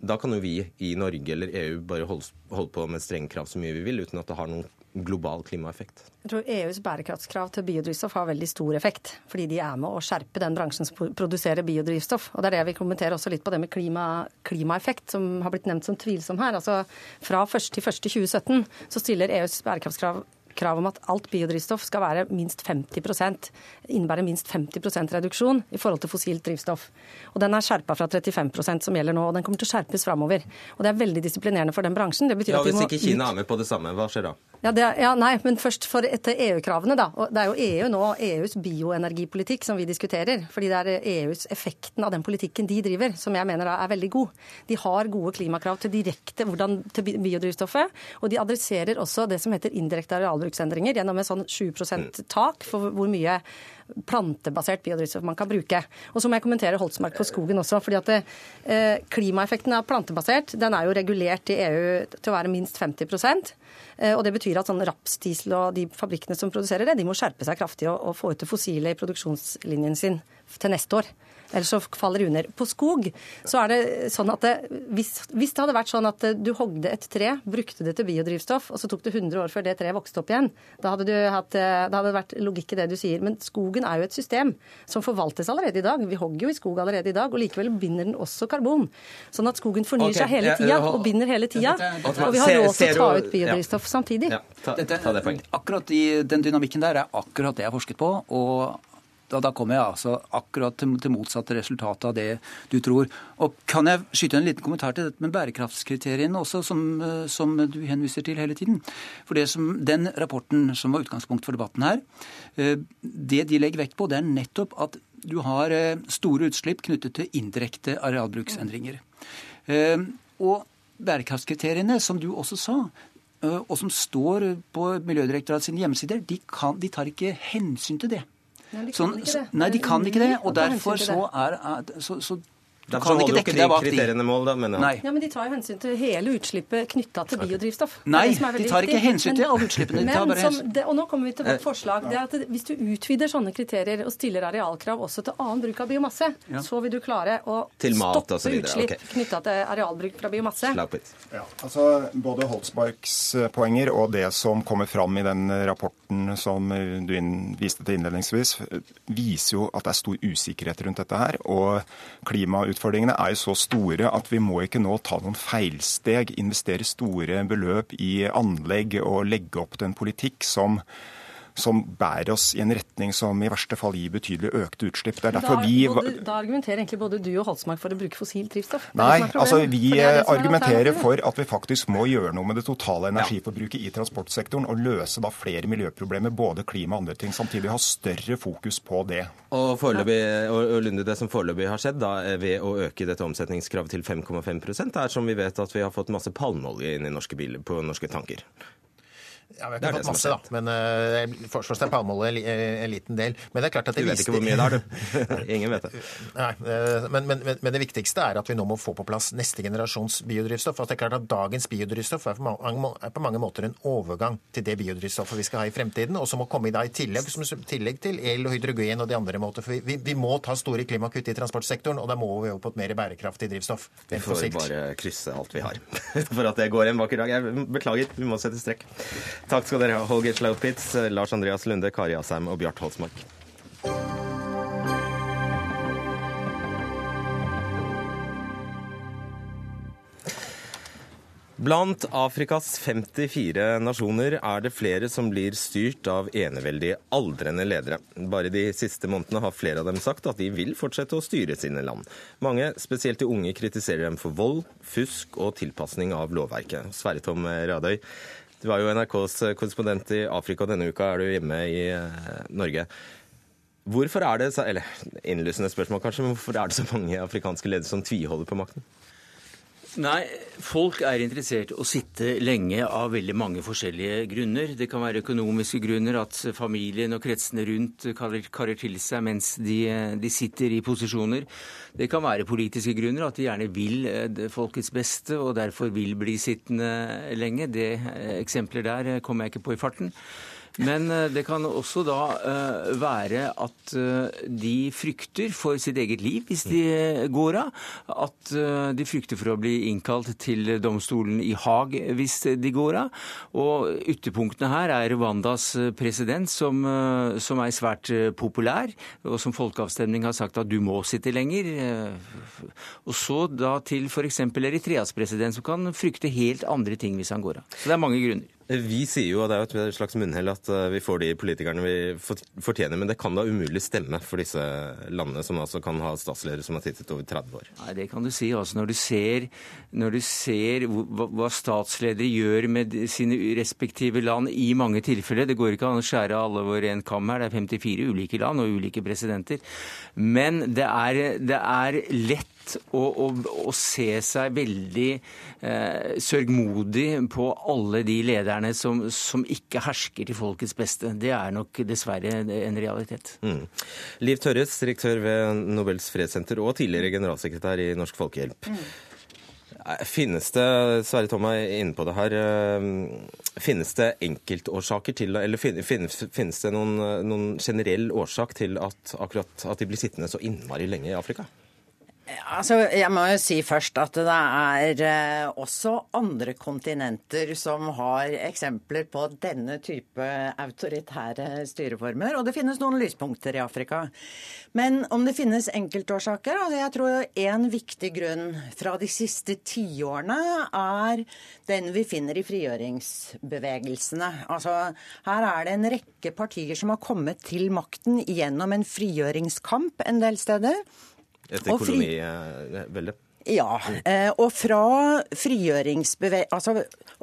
da kan jo vi i Norge eller EU bare holde, holde på med strenge krav så mye vi vil, uten at det har noen global klimaeffekt? Jeg tror EUs bærekraftskrav til biodrivstoff har veldig stor effekt. Fordi de er med å skjerpe den bransjen som produserer biodrivstoff. Og det er det jeg vil kommentere også litt på det med klima, klimaeffekt, som har blitt nevnt som tvilsom her. Altså fra 1.1.2017 så stiller EUs bærekraftskrav krav om at alt biodrivstoff skal være minst 50% innebære minst 50% reduksjon i forhold til fossilt drivstoff. Og Den er skjerpa fra 35% som gjelder nå, og den kommer til å skjerpes framover. Og Det er veldig disiplinerende for den bransjen. Det ja, Hvis ikke Kina er med på det samme, hva skjer da? Ja, er, ja, nei, men først for etter EU-kravene, da. Og det er jo EU nå, EUs bioenergipolitikk som vi diskuterer. Fordi det er EUs effekten av den politikken de driver, som jeg mener er veldig god. De har gode klimakrav til direkte hvordan, til biodrivstoffet, og de adresserer også det som heter indirekte arealbruksendringer gjennom en sånn 7% tak for hvor mye plantebasert biodrivstoff man kan bruke. Og så må jeg kommentere Holtsmark på skogen også. fordi at eh, Klimaeffekten av plantebasert den er jo regulert i EU til å være minst 50 eh, og Det betyr at sånn rapsdiesel og de fabrikkene som produserer det, de må skjerpe seg kraftig og, og få ut det fossile i produksjonslinjen sin til neste år ellers så faller de under. På skog så er det sånn at det, hvis, hvis, det hadde vært sånn at du hogde et tre, brukte det til biodrivstoff, og så tok det 100 år før det treet vokste opp igjen, da hadde, hatt, da hadde det vært logikk i det du sier. Men skogen er jo et system som forvaltes allerede i dag. Vi hogger jo i skog allerede i dag, og likevel binder den også karbon. Sånn at skogen fornyer okay. seg hele tida og binder hele tida. Og vi har råd til å ta ut biodrivstoff samtidig. Ja, ta, ta det Akkurat i den dynamikken der er akkurat det jeg har forsket på. og da, da kommer jeg altså akkurat til, til motsatte resultat av det du tror. Og Kan jeg skyte en liten kommentar til dette med bærekraftskriteriene også, som, eh, som du henviser til hele tiden? For som, Den rapporten som var utgangspunkt for debatten her, eh, det de legger vekt på, det er nettopp at du har eh, store utslipp knyttet til indirekte arealbruksendringer. Og bærekraftskriteriene, som du også sa, og som står på Miljødirektoratets hjemmesider, de, de tar ikke hensyn til det. Nei, de kan Sånn, ikke det. nei, de kan ikke det, og er derfor så er så, så du Derfor kan ikke dekke deg de bak de. mål, da, men, ja. Nei. Ja, men De tar jo hensyn til hele utslippet knytta til biodrivstoff. Nei, de tar ikke hensyn til alle utslippene, de Men, tar bare som det, og nå kommer vi til Eh, vårt forslag. det er at Hvis du utvider sånne kriterier og stiller arealkrav også til annen bruk av biomasse, så vil du klare å Til mat stoppe utslipp okay. knytta til arealbruk fra biomasse. Ja, altså Både Holtsmarks eh, poenger og det som kommer fram i den rapporten som eh, du inn, viste til innledningsvis, eh, viser jo at det er stor usikkerhet rundt dette her. Og klimautfordringene er jo så store at vi må ikke nå ta noen feilsteg, investere store beløp i anlegg og legge opp til en politikk som som bærer oss i en retning som i verste fall gir betydelig økte utslipp. Det er Da, derfor vi både, da argumenterer egentlig både du og Halsmark for å bruke fossilt drivstoff. Nei, altså vi er er argumenterer for at vi faktisk må gjøre noe med det totale energiforbruket i transportsektoren, og løse da flere miljøproblemer, både klima og andre ting. Samtidig ha større fokus på det. Og, foreløpig, og, og Lunde, det som foreløpig har skjedd da, ved å øke dette omsetningskravet til 5,5% er som vi vet at vi har fått masse palmeolje inn i norske biler på norske tanker. Ja, vi har ikke fått masse, da. Men uh, forstås er palmeolje en, eh, en liten del. Men det er klart at det Du vet ikke hvor mye det er, du. *laughs* Ingen vet det. Nei, eh, men, men, men, det viktigste er at vi nå må få på plass neste generasjons biodrivstoff. Altså det er klart at Dagens biodrivstoff er på mange, er på mange måter en overgang til det biodrivstoffet vi skal ha i fremtiden, og som må komme i dag, i tillegg, som tillegg til el og hydrogen og de andre måter. For vi, vi, vi må ta store klimakutt i transportsektoren, og da må vi over på et mer bærekraftig drivstoff. Vi får bare krysse alt vi har *laughs* for at det går en vakker dag. Jeg beklager, vi må sette strekk. Takk skal dere ha, Holger Slaupitz, Lars Andreas Lunde, Kari Asheim og Bjart Holsmark. Blant Afrikas 54 nasjoner er det flere som blir styrt av eneveldige, aldrende ledere. Bare de siste månedene har flere av dem sagt at de vil fortsette å styre sine land. Mange, spesielt de unge, kritiserer dem for vold, fusk og tilpasning av lovverket. Sverre Tom Radøy, du er jo NRKs korrespondent i Afrika, og denne uka er du hjemme i eh, Norge. Hvorfor er det eller innlysende spørsmål kanskje, men hvorfor er det så mange afrikanske ledere som tviholder på makten? Nei, folk er interessert i å sitte lenge av veldig mange forskjellige grunner. Det kan være økonomiske grunner, at familien og kretsene rundt karrer til seg mens de, de sitter i posisjoner. Det kan være politiske grunner, at de gjerne vil eh, folkets beste og derfor vil bli sittende lenge. Det eh, Eksempler der eh, kommer jeg ikke på i farten. Men eh, det kan også da eh, være at eh, de frykter for sitt eget liv hvis de går av. At de frykter for å bli innkalt til domstolen i Haag hvis de går av. Og ytterpunktene her er Rwandas president, som, som er svært populær, og som folkeavstemning har sagt at du må sitte lenger. Og så da til f.eks. Eritreas president, som kan frykte helt andre ting hvis han går av. Så det er mange grunner. Vi sier jo, og det er jo et slags munnhell, at eh, vi får de politikerne vi fortjener. Men det kan da umulig stemme for disse landene, som altså kan ha statsledere som har sittet over 30 år. Nei, Det kan du si. altså Når du ser, når du ser hva, hva statsledere gjør med sine respektive land i mange tilfeller Det går ikke an å skjære alle over en kam her. Det er 54 ulike land og ulike presidenter. Men det er, det er lett å, å, å se seg veldig eh, sørgmodig på alle de lederne som, som ikke hersker til folkets beste. Det er nok dessverre en realitet. Mm. Liv Tørres, direktør ved Nobels fredssenter og tidligere generalsekretær i Norsk Folkehjelp. Mm. Finnes det, Sverre Tom er inne på det her, eh, finnes det enkeltårsaker til, eller finnes, finnes det noen, eh, noen generell årsak til at, akkurat, at de blir sittende så innmari lenge i Afrika? Altså, jeg må jo si først at det er eh, også andre kontinenter som har eksempler på denne type autoritære styreformer, og det finnes noen lyspunkter i Afrika. Men om det finnes enkeltårsaker altså Jeg tror en viktig grunn fra de siste tiårene er den vi finner i frigjøringsbevegelsene. Altså, her er det en rekke partier som har kommet til makten gjennom en frigjøringskamp en del steder. Etter fri- koloniveldet? Ja, eh, og fra frigjøringsbeve altså,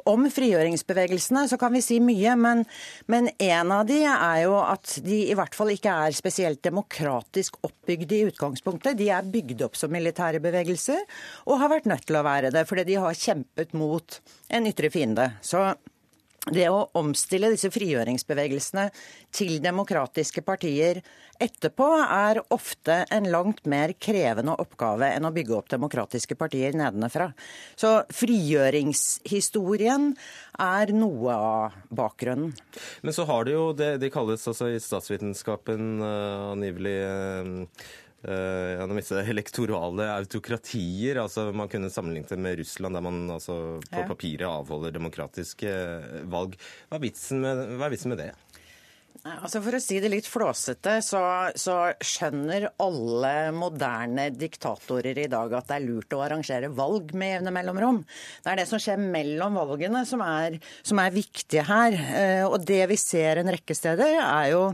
om frigjøringsbevegelsene så kan vi si mye, men, men en av de er jo at de i hvert fall ikke er spesielt demokratisk oppbygde i utgangspunktet. De er bygd opp som militære bevegelser, og har vært nødt til å være det, fordi de har kjempet mot en ytre fiende. Så det å omstille disse frigjøringsbevegelsene til demokratiske partier etterpå er ofte en langt mer krevende oppgave enn å bygge opp demokratiske partier nedenfra. Så frigjøringshistorien er noe av bakgrunnen. Men så har det jo det de kalles altså i statsvitenskapen uh, angivelig uh, Uh, disse elektorale autokratier. altså Man kunne sammenlignet det med Russland, der man altså på ja. papiret avholder demokratiske valg. Hva er vitsen med, er vitsen med det? Altså For å si det litt flåsete, så, så, skjønner alle moderne diktatorer i dag at det er lurt å arrangere valg med jevne mellomrom. Det er det som skjer mellom valgene som er, som er viktig her. Uh, og det vi ser en rekke steder, er jo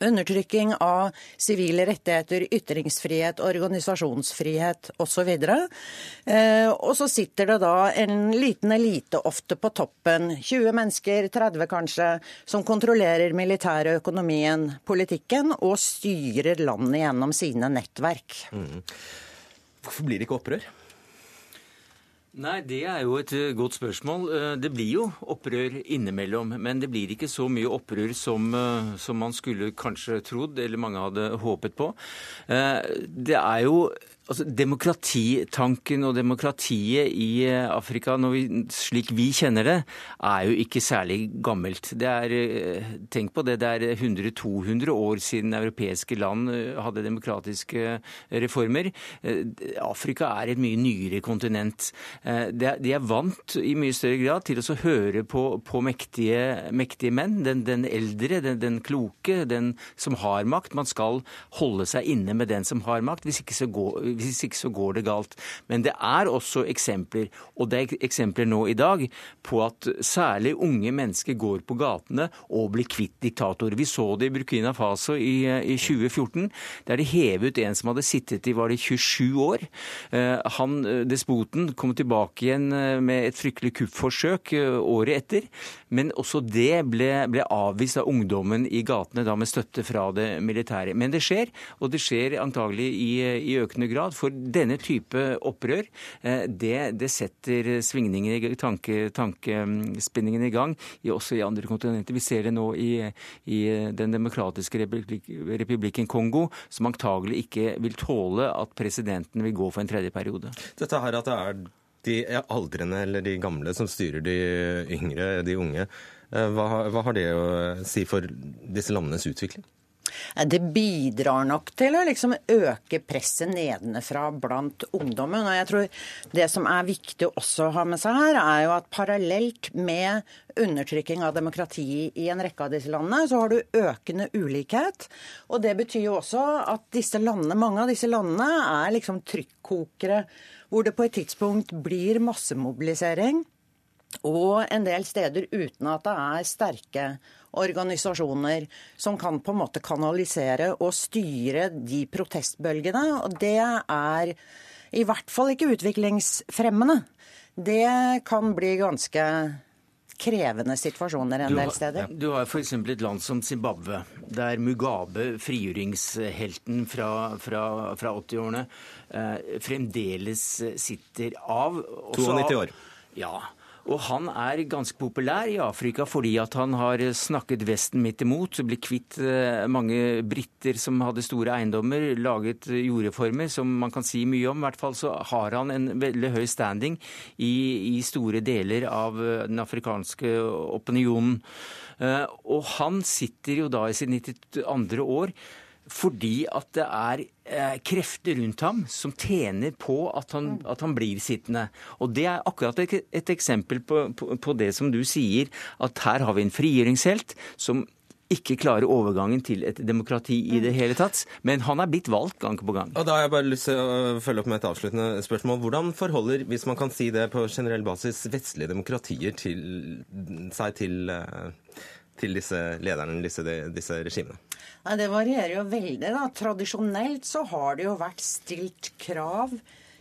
Undertrykking av sivile rettigheter, ytringsfrihet, organisasjonsfrihet osv. Eh, og så sitter det da en liten elite ofte på toppen, 20 mennesker, 30 kanskje, som kontrollerer militære økonomien, politikken, og styrer landet gjennom sine nettverk. Mm. Hvorfor blir det ikke opprør? Nei, Det er jo et eh, godt spørsmål. Eh, det blir jo opprør innimellom. Men det blir ikke så mye opprør som, eh, som man skulle kanskje trodd, eller mange hadde håpet på. Det er jo Altså, Demokratitanken og demokratiet i eh, Afrika, vi, slik vi kjenner det, er jo ikke særlig gammelt. Er, eh, Tenk på det, det er 100-200 år siden europeiske land eh, hadde demokratiske reformer. Afrika er et mye nyere kontinent. De er vant i mye større grad til å høre på, på mektige, mektige, menn. Den, den eldre, den, den, kloke, den som har makt. Man skal holde seg inne med den som har makt. Hvis ikke så går hvis ikke så går det galt. Men det er også eksempler, og det er eksempler nå i dag, på at særlig unge mennesker går på gatene og blir kvitt diktatorer. Vi så det i Burkina Faso i, i 2014, der de hevet en som hadde sittet i var det 27 år. Eh, han, eh, Despoten kom tilbake igjen eh, med et fryktelig kuppforsøk året etter, men også det ble, ble avvist av ungdommen i gatene, da med støtte fra det militære. Men det skjer, og det skjer antagelig i, i økende grad grad. For denne type opprør, eh, det, det setter svingninger, tanke, tankespinningen i gang, også i andre kontinenter. Vi ser det nå i, i Den demokratiske republik, republikken Kongo, som antagelig ikke vil tåle at presidenten vil gå for en tredje periode. Dette her at det er de aldrende eller de gamle som styrer de yngre, de unge. Eh, hva, hva har det å si for disse landenes utvikling? Det bidrar nok til å liksom øke presset nedenfra blant ungdommen. Og jeg tror det som er viktig å ha med seg her, er jo at parallelt med undertrykking av demokrati i en rekke av disse landene, så har du økende ulikhet. Og det betyr jo også at disse landene, mange av disse landene er liksom trykkokere hvor det på et tidspunkt blir massemobilisering. Og en del steder uten at det er sterke organisasjoner som kan på en måte kanalisere og styre de protestbølgene. Og det er i hvert fall ikke utviklingsfremmende. Det kan bli ganske krevende situasjoner en del steder. Du har f.eks. et land som Zimbabwe, der Mugabe, frigjøringshelten fra, fra, fra 80-årene, eh, fremdeles sitter av. 92 år. Ja, og han er ganske populær i Afrika fordi at han har snakket Vesten midt imot, ble kvitt eh, mange briter som hadde store eiendommer, laget jordreformer som man kan si mye om. I hvert fall så har han en veldig høy standing i, i store deler av eh, den afrikanske opinionen. Eh, og han sitter jo da i sitt 92. år fordi at det er eh, krefter rundt ham som tjener på at han, at han, blir sittende. Og Det er akkurat et, et eksempel på, på, på, det som du sier, at her har vi en frigjøringshelt som ikke klarer overgangen til et demokrati i det hele tatt. Men han er blitt valgt gang på gang. Og Da har jeg bare lyst til å følge opp med et avsluttende spørsmål. Hvordan forholder, hvis man kan si det på generell basis, vestlige demokratier til, seg til uh til disse lederne, disse, disse regimene? Nei, Det varierer jo veldig. da. Tradisjonelt så har det jo vært stilt krav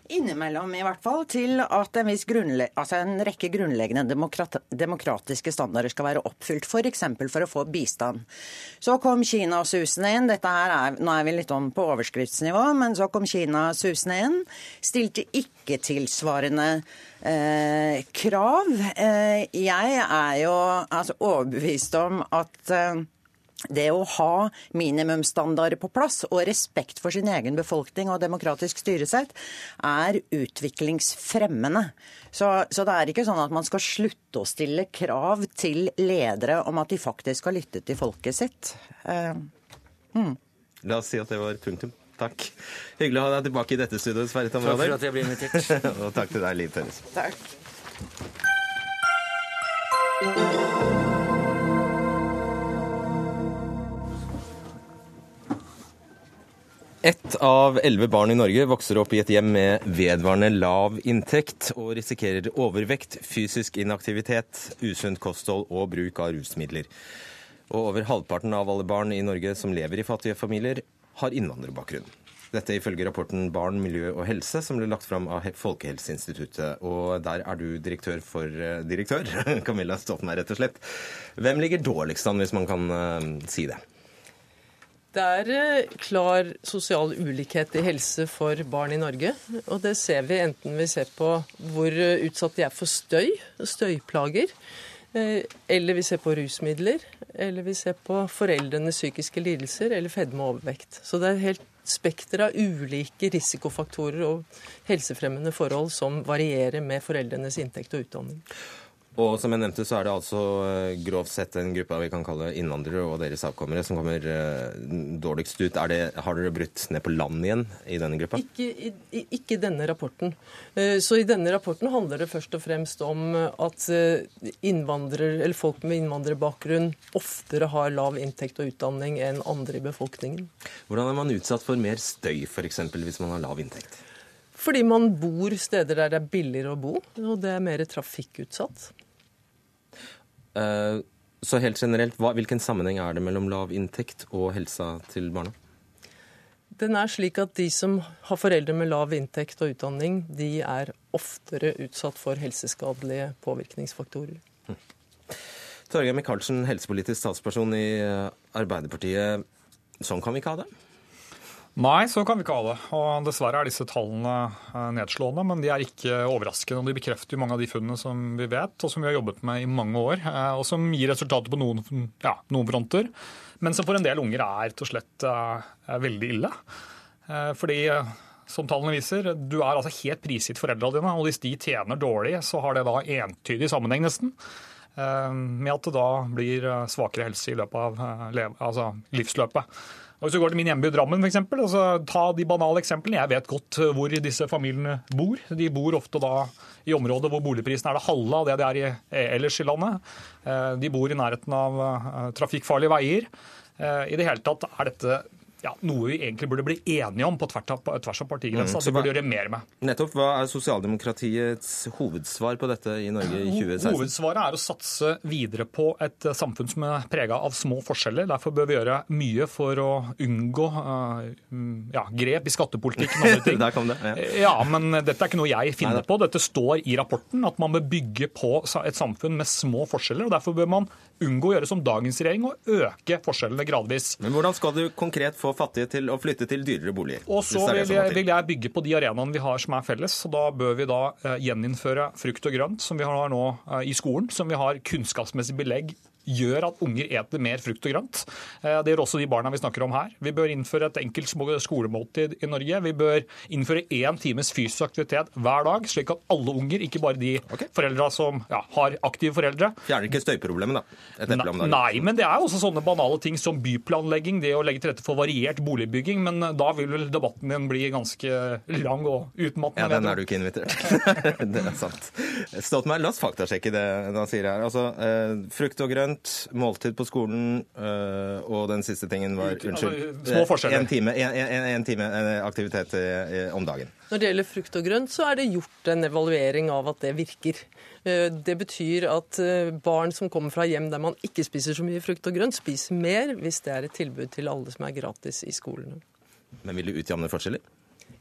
Innimellom i hvert fall til at en, altså en rekke grunnleggende demokrat demokratiske standarder skal være oppfylt, f.eks. For, for å få bistand. Så kom Kina susende inn. Dette her er, nå er vi litt om på overskriftsnivå, men så kom Kina susende inn. Stilte ikke tilsvarende eh, krav. Eh, jeg er jo altså, overbevist om at eh, det å ha minimumsstandarder på plass og respekt for sin egen befolkning og demokratisk styresett er utviklingsfremmende. Så, så, det er ikke sånn at man skal slutte å stille krav til ledere om at de faktisk har lyttet til folket sitt. Uh, hmm. La oss si at det var punktum. Takk. Hyggelig å ha deg tilbake i dette studioet, Sverre Tamrader. Takk for at jeg ble invitert. *laughs* og takk til deg, Liv Tørres. Takk. Ett av elleve barn i Norge vokser opp i et hjem med vedvarende lav inntekt og risikerer overvekt, fysisk inaktivitet, usunt kosthold og bruk av rusmidler. Og over halvparten av alle barn i Norge som lever i fattige familier, har innvandrerbakgrunn. Dette ifølge rapporten Barn, miljø og helse, som ble lagt fram av Folkehelseinstituttet. Og der er du direktør for uh, direktør, *laughs* Camilla Stoltenberg, rett og slett. Hvem ligger dårligst an, hvis man kan uh, si det? Det er eh, klar sosial ulikhet i helse for barn i Norge. Og det ser vi enten vi ser på hvor eh, utsatt de er for støy, støyplager, eh, eller vi ser på rusmidler, eller vi ser på foreldrenes psykiske lidelser eller fedme og overvekt. Så det er helt spekter av ulike risikofaktorer og helsefremmende forhold som varierer med foreldrenes inntekt og utdanning. Og som jeg nevnte, så er det altså eh, grovt sett en gruppe vi kan kalle innvandrere og deres avkommere som kommer uh, dårligst ut. Det, har dere brutt ned på land igjen i denne gruppa? Ikke i ikke denne rapporten. Uh, så i denne rapporten handler det først og fremst om at uh, folk med innvandrerbakgrunn oftere har lav inntekt og utdanning enn andre i befolkningen. Hvordan er man utsatt for mer støy f.eks. hvis man har lav inntekt? Fordi man bor steder der det er billigere å bo, og det er mer trafikkutsatt. Uh, så helt generelt, hva, hvilken sammenheng er det mellom lav inntekt og helsa til barna? Den er slik at de som har foreldre med lav inntekt og utdanning, de er oftere utsatt for helseskadelige påvirkningsfaktorer. Hm. Torgeir Micaelsen, helsepolitisk statsperson i eh, Arbeiderpartiet. Sånn kan vi ikke ha det? Nei, så kan vi ikke ha det. Og Dessverre er disse tallene eh, nedslående, men de er ikke overraskende. og De bekrefter mange av de funnene som vi vet, og som vi har jobbet med i mange år. Eh, og som gir resultater på noen, ja, noen fronter, men som for en del unger er rett og slett eh, veldig ille. Fordi som tallene viser, du er altså helt prisgitt foreldra dine, og hvis de tjener dårlig, så har det da entydig sammenheng, nesten. Med at det da blir svakere helse i løpet av altså livsløpet. Hvis du går til min hjemby Drammen, f.eks., altså, ta de banale eksemplene. Jeg vet godt eh, hvor disse familiene bor. De bor ofte da i områder hvor boligprisen er det halve av det det er i, eh, ellers i landet. Eh, de bor i nærheten av trafikkfarlige veier. I det hele tatt er dette ja, noe vi egentlig burde bli enige om på tvers av, tvers av partigrensa. Mm, vi burde gjøre mer med. Nettopp. Hva er sosialdemokratiets hovedsvar på dette i Norge i 2016? Hovedsvaret er å satse videre på et samfunn som er prega av små forskjeller. Derfor bør vi gjøre mye for å unngå uh, ja, grep i skattepolitikken og andre *laughs* ting. Der kom det. Ja. ja, men dette er ikke noe jeg finner på. Dette står i rapporten, at man bør bygge på et samfunn med små forskjeller. og Derfor bør man unngå å gjøre som dagens regjering og øke forskjellene gradvis. Men Hvordan skal du konkret få fattige til å flytte til dyrere boliger? Og så vil jeg, vil jeg, bygge på de arenaene vi har som er felles. og Da bør vi da eh, gjeninnføre frukt og grønt, som vi har nå eh, i skolen. Som vi har kunnskapsmessig belegg gjør at unger eter mer frukt og grønt. Eh, det gjør også de barna vi snakker om her. Vi bør innføre et enkelt skolemåltid i Norge. Vi bør innføre én times fysisk aktivitet hver dag, slik at alle unger, ikke bare de okay. foreldra som ja, har aktive foreldre Fjerner ikke støyproblemet, da? Nei, nei, men det er også sånne banale ting som byplanlegging, det å legge til rette for variert boligbygging. Men da vil vel debatten din bli ganske lang og utmattende. Ja, den er du ikke invitert. *laughs* det er sant. Stoltenberg, la oss faktasjekke det han sier her. Altså, eh, frukt og grønt grønt, måltid på skolen, øh, og den siste tingen var Unnskyld. Små forskjeller. En time, en, en, en time aktivitet eh, om dagen. Når det gjelder frukt og grønt, så er det gjort en evaluering av at det virker. Eh, det betyr at barn som kommer fra hjem der man ikke spiser så mye frukt og grønt, spiser mer hvis det er et tilbud til alle som er gratis i skolene. Men vil du utjevne forskjeller?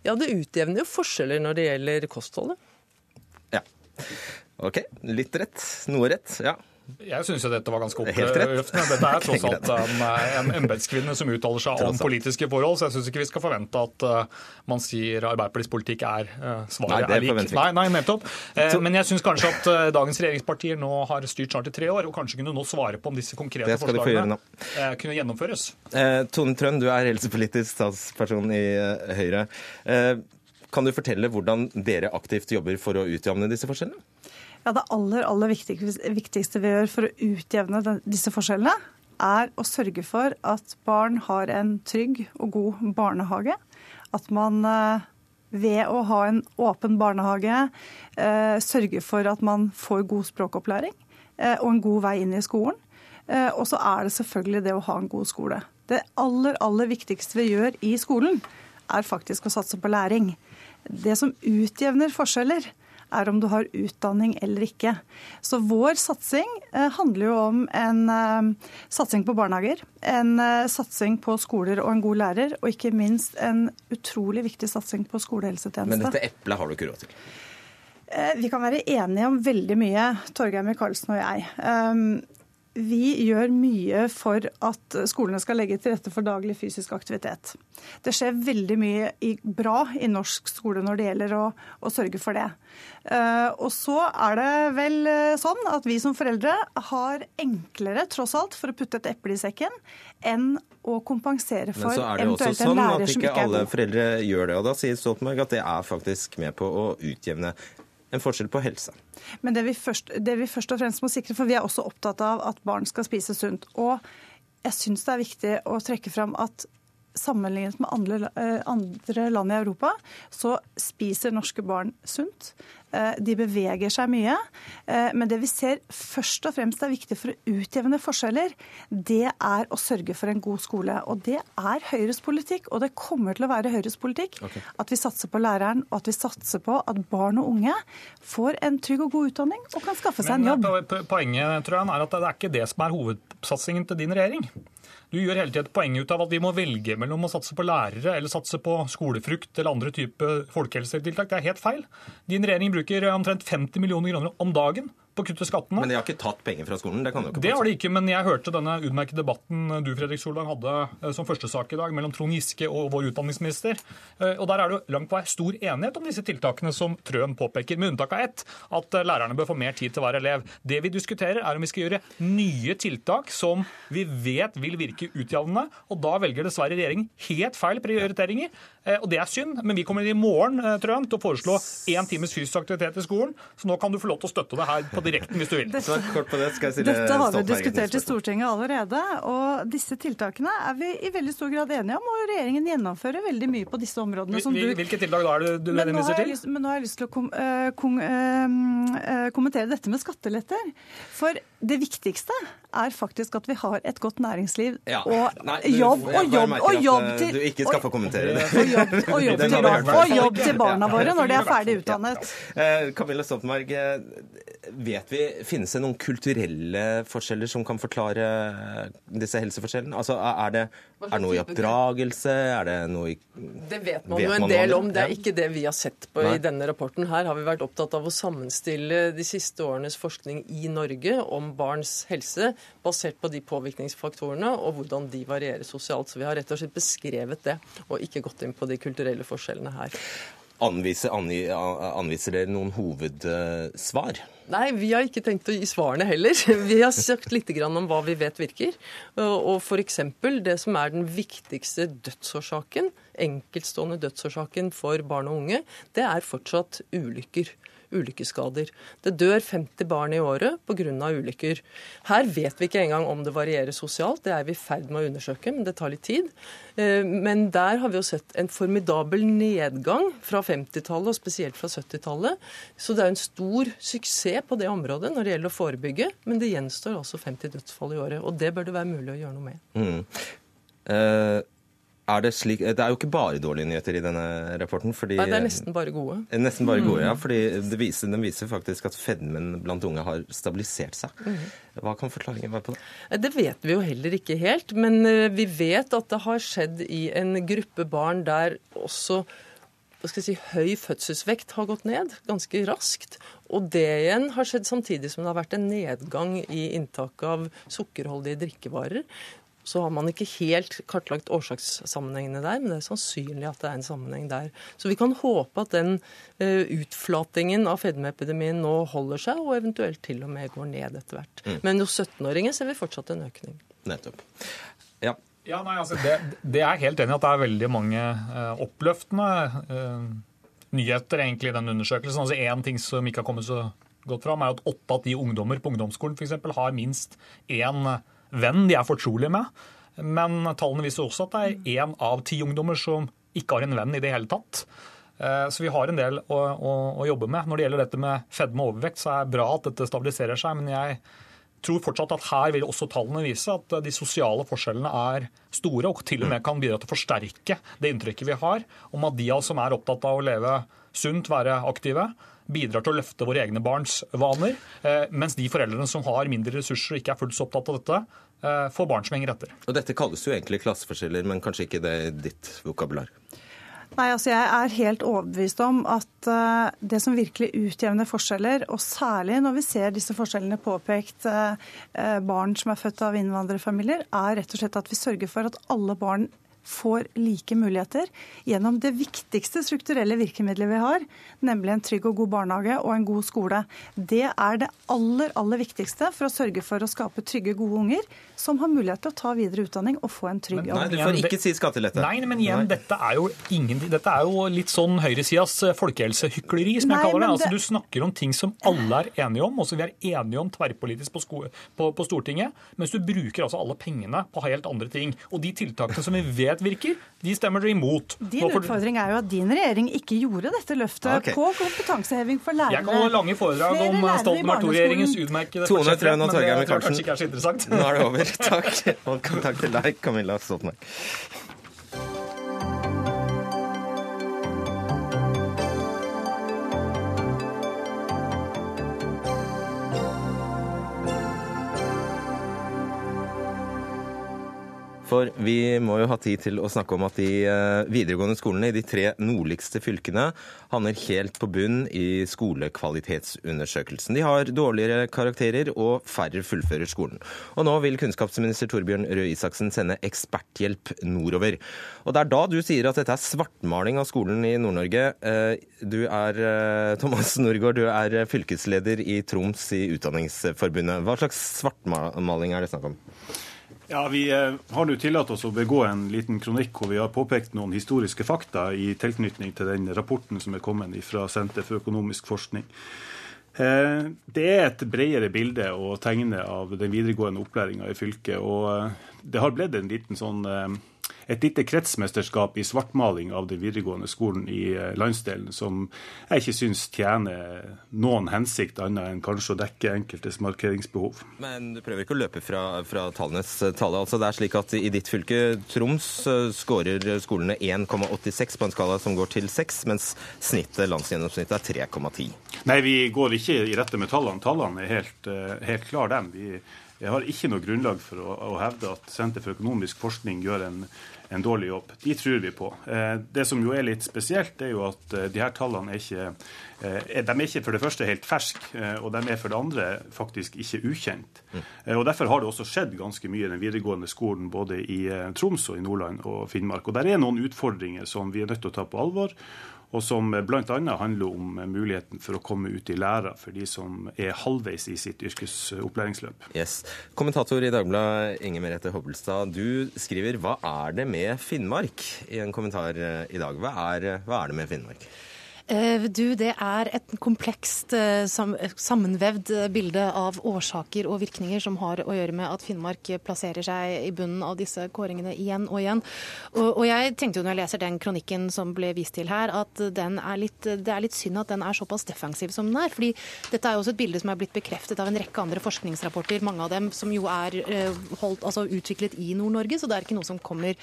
Ja, det utjevner jo forskjeller når det gjelder kostholdet. Ja. OK. Litt rett. Noe rett. Ja. Jeg syns dette var ganske oppløftende. Dette er *laughs* tross alt en, en embetskvinne som uttaler seg om politiske forhold, så jeg syns ikke vi skal forvente at uh, man sier Arbeiderpartiets politikk er uh, svaret Nei, det er lik. Nei, nei, nettopp. Eh, men jeg syns kanskje at uh, dagens regjeringspartier nå har styrt snart i tre år, og kanskje kunne nå svare på om disse konkrete forslagene eh, kunne gjennomføres. Eh, Tone Trønd, du er helsepolitisk statsperson i eh, Høyre. Eh, kan du fortelle hvordan dere aktivt jobber for å utjevne disse forskjellene? Ja, Det aller, aller viktigste, vi gjør for å utjevne disse forskjellene, er å sørge for at barn har en trygg og god barnehage. At man eh, ved å ha en åpen barnehage eh, sørger for at man får god språkopplæring eh, og en god vei inn i skolen. Og så er det selvfølgelig det å ha en god skole. Det aller, aller viktigste vi gjør i skolen, er faktisk å satse på læring. Det som utjevner forskjeller, er om du har utdanning eller ikke. Så vår satsing eh, handler jo om en eh, satsing på barnehager, en eh, satsing på skoler og en god lærer, og ikke minst en utrolig viktig satsing på skolehelsetjeneste. Men dette eplet har du ikke råd til. Vi kan være enige om veldig mye, Torgeir Micaelsen og jeg. Vi gjør mye for at skolene skal legge til rette for daglig fysisk aktivitet. Det skjer veldig mye i, bra i norsk skole når det gjelder å, å sørge for det. Eh, Og så er det vel eh, sånn at vi som foreldre har enklere, tross alt, for å putte et eple i sekken, enn å kompensere for eventuelt en lærersmykke. Men så er det jo også sånn at ikke ikke er alle foreldre gjør det. Og da sier Stoltenberg at det er faktisk med på å utjevne en forskjell på helse. Men det vi, først, det vi først og fremst må sikre, for vi er også opptatt av at barn skal spise sunt. Og jeg syns det er viktig å trekke fram at sammenlignet med andre, eh, andre land i Europa, så spiser norske barn sunt. Eh, De beveger seg mye. Eh, Men det vi ser først og fremst er viktig for å utjevne forskjeller, det er å sørge for en god skole. Og det er Høyres politikk, og det kommer til å være Høyres politikk. Okay. At vi satser på læreren, og at vi satser på at barn og unge får en trygg og god utdanning og kan skaffe seg en jobb. po- po- poenget tror jeg, er at det er ikke det som er hovedsatsingen til din regjering. Du gjør hele tiden et poeng ut av at vi må velge mellom å satse på lærere eller satse på skolefrukt eller andre type folkehelsetiltak. Det er helt feil. Din regjering bruker omtrent 50 millioner kroner om dagen på å kutte skattene. Men de har ikke tatt penger fra skolen. Det kan du ikke Det har de ikke, men jeg hørte denne utmerkede debatten du Fredrik Solvang, hadde eh, som første sak i dag mellom Trond Giske og vår utdanningsminister. Eh, Og Der er det jo langt på vei stor enighet om disse tiltakene som Trøen påpeker, med unntak av ett, at eh, lærerne bør få mer tid til hver elev. Det vi diskuterer, er om vi skal gjøre nye tiltak som vi vet vil virke utjevnende, og da velger dessverre regjeringen helt feil prioriteringer. Eh, Og det er synd, men vi kommer i morgen eh, Trøen, til å foreslå én times fysisk aktivitet i skolen, så nå kan du få lov til å støtte det her på direkten hvis du vil. Dette, kort på det skal jeg stille Dette har vi diskutert i. Stortinget allerede, og disse tiltakene er vi i veldig stor grad enige om. Og regjeringen gjennomfører veldig mye på disse områdene. som du... Hvilke tiltak da er det du henviser til? lyst, men nå har jeg lyst til å kom, eh, kom, eh, kommentere dette med skatteletter. For det viktigste er faktisk at vi har et godt næringsliv Ja. og Nei, du- jobb og jobb og jobb eh, til Du ikke skal få kommentere *laughs* det. og jobb, og *laughs* jobb, til, barn, og jobb til barna våre når de er *laughs* ferdig utdannet. Eh, Camilla Stoltenberg, eh, vet vi, finnes det noen kulturelle forskjeller som kan forklare disse helseforskjellene? Altså, er det, er det noe i oppdragelse? Er det noe i Det vet man jo en del om. om Det er ikke det vi har sett på Nei. i denne rapporten. Her har vi vært opptatt av å sammenstille de siste årenes forskning i Norge om barns helse, basert på de påvirkningsfaktorene og hvordan de varierer sosialt. Så vi har rett og slett beskrevet det, og ikke gått inn på de kulturelle forskjellene her. Anviser, anviser dere noen hovedsvar? Nei, vi har ikke tenkt å gi svarene heller. *laughs* Vi har sagt litt om hva vi vet virker. Og f.eks. det som er den viktigste dødsårsaken, enkeltstående dødsårsaken for barn og unge, det er fortsatt ulykker. Ulykkeskader. Det dør 50 barn i året pga. ulykker. Her vet vi ikke engang om det varierer sosialt, det er vi i ferd med å undersøke, men det tar litt tid. Eh, Men der har vi jo sett en formidabel nedgang fra 50-tallet, og spesielt fra 70-tallet. Så det er en stor suksess på det området når det gjelder å forebygge, men det gjenstår altså 50 dødsfall i året, og det bør det være mulig å gjøre noe med. Mm. Eh, er det, slik, det er jo ikke bare dårlige nyheter i denne rapporten. Fordi, Nei, det er nesten bare gode. Eh, Nesten bare gode, Mm. ja. fordi det viser, Den viser faktisk at fedmen blant unge har stabilisert seg. Mhm. Hva kan forklaringen være på det? Eh, Det vet vi jo heller ikke helt, men eh, vi vet at det har skjedd i en gruppe barn der også si, høy fødselsvekt har gått ned ganske raskt. Og det igjen har skjedd samtidig som det har vært en nedgang i inntaket av sukkerholdige drikkevarer. Så har man ikke helt kartlagt årsakssammenhengene der, men det er sannsynlig at det er en sammenheng der. Så vi kan håpe at den uh, utflatingen av fedmeepidemien nå holder seg, og eventuelt til og med går ned etter hvert. Mm. Men hos 17-åringer ser vi fortsatt en økning. Nettopp. Ja, ja, nei, altså det, det, er helt enig at det er veldig mange uh, oppløftende uh, nyheter egentlig i den undersøkelsen. Altså Én ting som ikke har kommet så godt fram, er at åtte av ti ungdommer på ungdomsskolen for eksempel, har minst én venn de er fortrolige med. Men tallene viser også at det er én av ti ungdommer som ikke har en venn i det hele tatt. Uh, så vi har en del å, å, å, jobbe med. Når det gjelder dette med fedme og overvekt, så er det bra at dette stabiliserer seg. men jeg tror fortsatt at her vil også tallene vise at de sosiale forskjellene er store, og til og med kan bidra til å forsterke det inntrykket vi har om at de av oss som er opptatt av å leve sunt, være aktive, bidrar til å løfte våre egne barns vaner, eh, mens de foreldrene som har mindre ressurser og ikke er fullt så opptatt av dette, eh, får barn som henger etter. Og Dette kalles jo egentlig klasseforskjeller, men kanskje ikke det i ditt vokabular? Nei, altså Jeg er helt overbevist om at uh, det som virkelig utjevner forskjeller, og særlig når vi ser disse forskjellene påpekt barn som er født av innvandrerfamilier, er rett og slett at vi sørger for at alle barn får like muligheter gjennom det viktigste strukturelle virkemidlet vi har, nemlig en trygg og god barnehage og en god skole. Det er det aller, aller viktigste for å sørge for å skape trygge, gode unger som har mulighet til å ta videre utdanning og få en trygg jobb. Nei, du får ikke si skattelette. Nei, men igjen, dette er jo, ingen, dette er jo litt sånn høyresidas eh, folkehelsehykleri, som jeg kaller det. Altså, Du snakker om ting som alle er enige om, og som vi er enige om tverrpolitisk på, sko, på, på Stortinget, mens du bruker altså alle pengene på helt andre ting. Og de tiltakene som vi vet virker, de stemmer dere imot. Din utfordring er jo at din regjering ikke gjorde dette løftet okay. på kompetanseheving for lærere. Jeg kan holde lange foredrag om Stoltenberg II-regjeringens utmerkede prosjekt, men og er så interessant. Nå er det over. Takk. Og takk til deg, Camilla Stoltenberg. For vi må jo ha tid til å snakke om at de eh, videregående skolene i de tre nordligste fylkene havner helt på bunn i skolekvalitetsundersøkelsen. De har dårligere karakterer, og færre fullfører skolen. Og nå vil kunnskapsminister Torbjørn Røe Isaksen sende eksperthjelp nordover. Og det er da du sier at dette er svartmaling av skolen i Nord-Norge. Eh, du er eh, Thomas Norgård, du er fylkesleder i Troms i Utdanningsforbundet. Hva slags svartmaling er det snakk om? Ja, Vi eh, har nå tillatt oss å begå en liten kronikk hvor vi har påpekt noen historiske fakta i tilknytning til den rapporten som er kommet fra Senter for økonomisk forskning. Eh, det er et bredere bilde å tegne av den videregående opplæringa i fylket. og eh, Det har blitt en liten sånn et lite kretsmesterskap i svartmaling av den videregående skolen i eh, landsdelen, som jeg ikke syns tjener noen hensikt annet enn kanskje å dekke enkeltes markeringsbehov. Men du prøver ikke å løpe fra, fra tallenes tale. Altså, det er slik at I ditt fylke, Troms, eh, skårer skolene 1,86 på en skala som går til 6, mens snittet, landsgjennomsnittet er 3,10. Nei, vi går ikke i rette med tallene. Tallene er helt, eh, helt klare, dem. Vi jeg har ikke noe grunnlag for å, å hevde at Senter for økonomisk forskning gjør en, en, dårlig jobb. De tror vi på. Eh, det som jo er litt spesielt, er jo at eh, de her tallene er ikke, eh, de er ikke for det første helt ferske, og de er for det andre faktisk ikke ukjent. Mm. Og Derfor har det også skjedd ganske mye i den videregående skolen både i Troms og i Nordland og Finnmark. Og Der er noen utfordringer som vi er nødt til å ta på alvor og som bl.a. handler om muligheten for å komme ut i læra for de som er halvveis i sitt yrkesopplæringsløp. Yes. Kommentator i Dagbladet Inger Merete Hobbelstad, du skriver 'Hva er det med Finnmark?' i en kommentar i dag. Hva er, hva er det med Finnmark? Eh, du, det er et komplekst eh, sammenvevd bilde av årsaker og virkninger som har å gjøre med at Finnmark plasserer seg i bunnen av disse kåringene igjen og igjen. Og, jeg tenkte jo når jeg leser den kronikken som ble vist til her, at er litt, det er litt synd at den er såpass defensiv som den er. fordi dette er jo også et bilde som er blitt bekreftet av en rekke andre forskningsrapporter, mange av dem som jo er eh, holdt, altså utviklet i Nord-Norge, så det er ikke noe som kommer,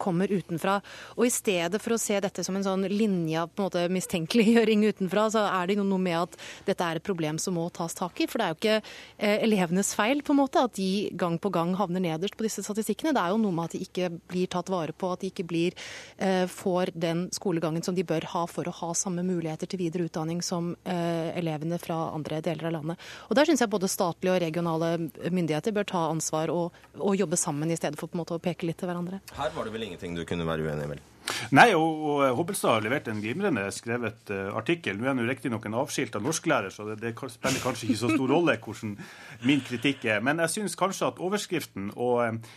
kommer utenfra. Og i stedet for å se dette som en sånn linje på en måte måte mistenkeliggjøring utenfra, så er det noe med at dette er et problem som må tas tak i. For det er jo ikke eh, elevenes feil på en måte at de gang på gang havner nederst på disse statistikkene. Det er jo noe med at de ikke blir tatt vare på, at de ikke blir, eh, får den skolegangen som de bør ha for å ha samme muligheter til videre utdanning som eh, elevene fra andre deler av landet. Og Der syns jeg både statlige og regionale myndigheter bør ta ansvar og, og jobbe sammen i stedet for på en måte å peke litt til hverandre. Her var det vel ingenting du kunne være uenig i, vel? Nei, og, og Hobbelstad har levert en glimrende skrevet uh, artikkel. Nå er han riktignok en avskilta norsklærer, så det, det, spiller kanskje ikke så stor rolle hvordan min kritikk er. Men jeg syns kanskje at overskriften og uh,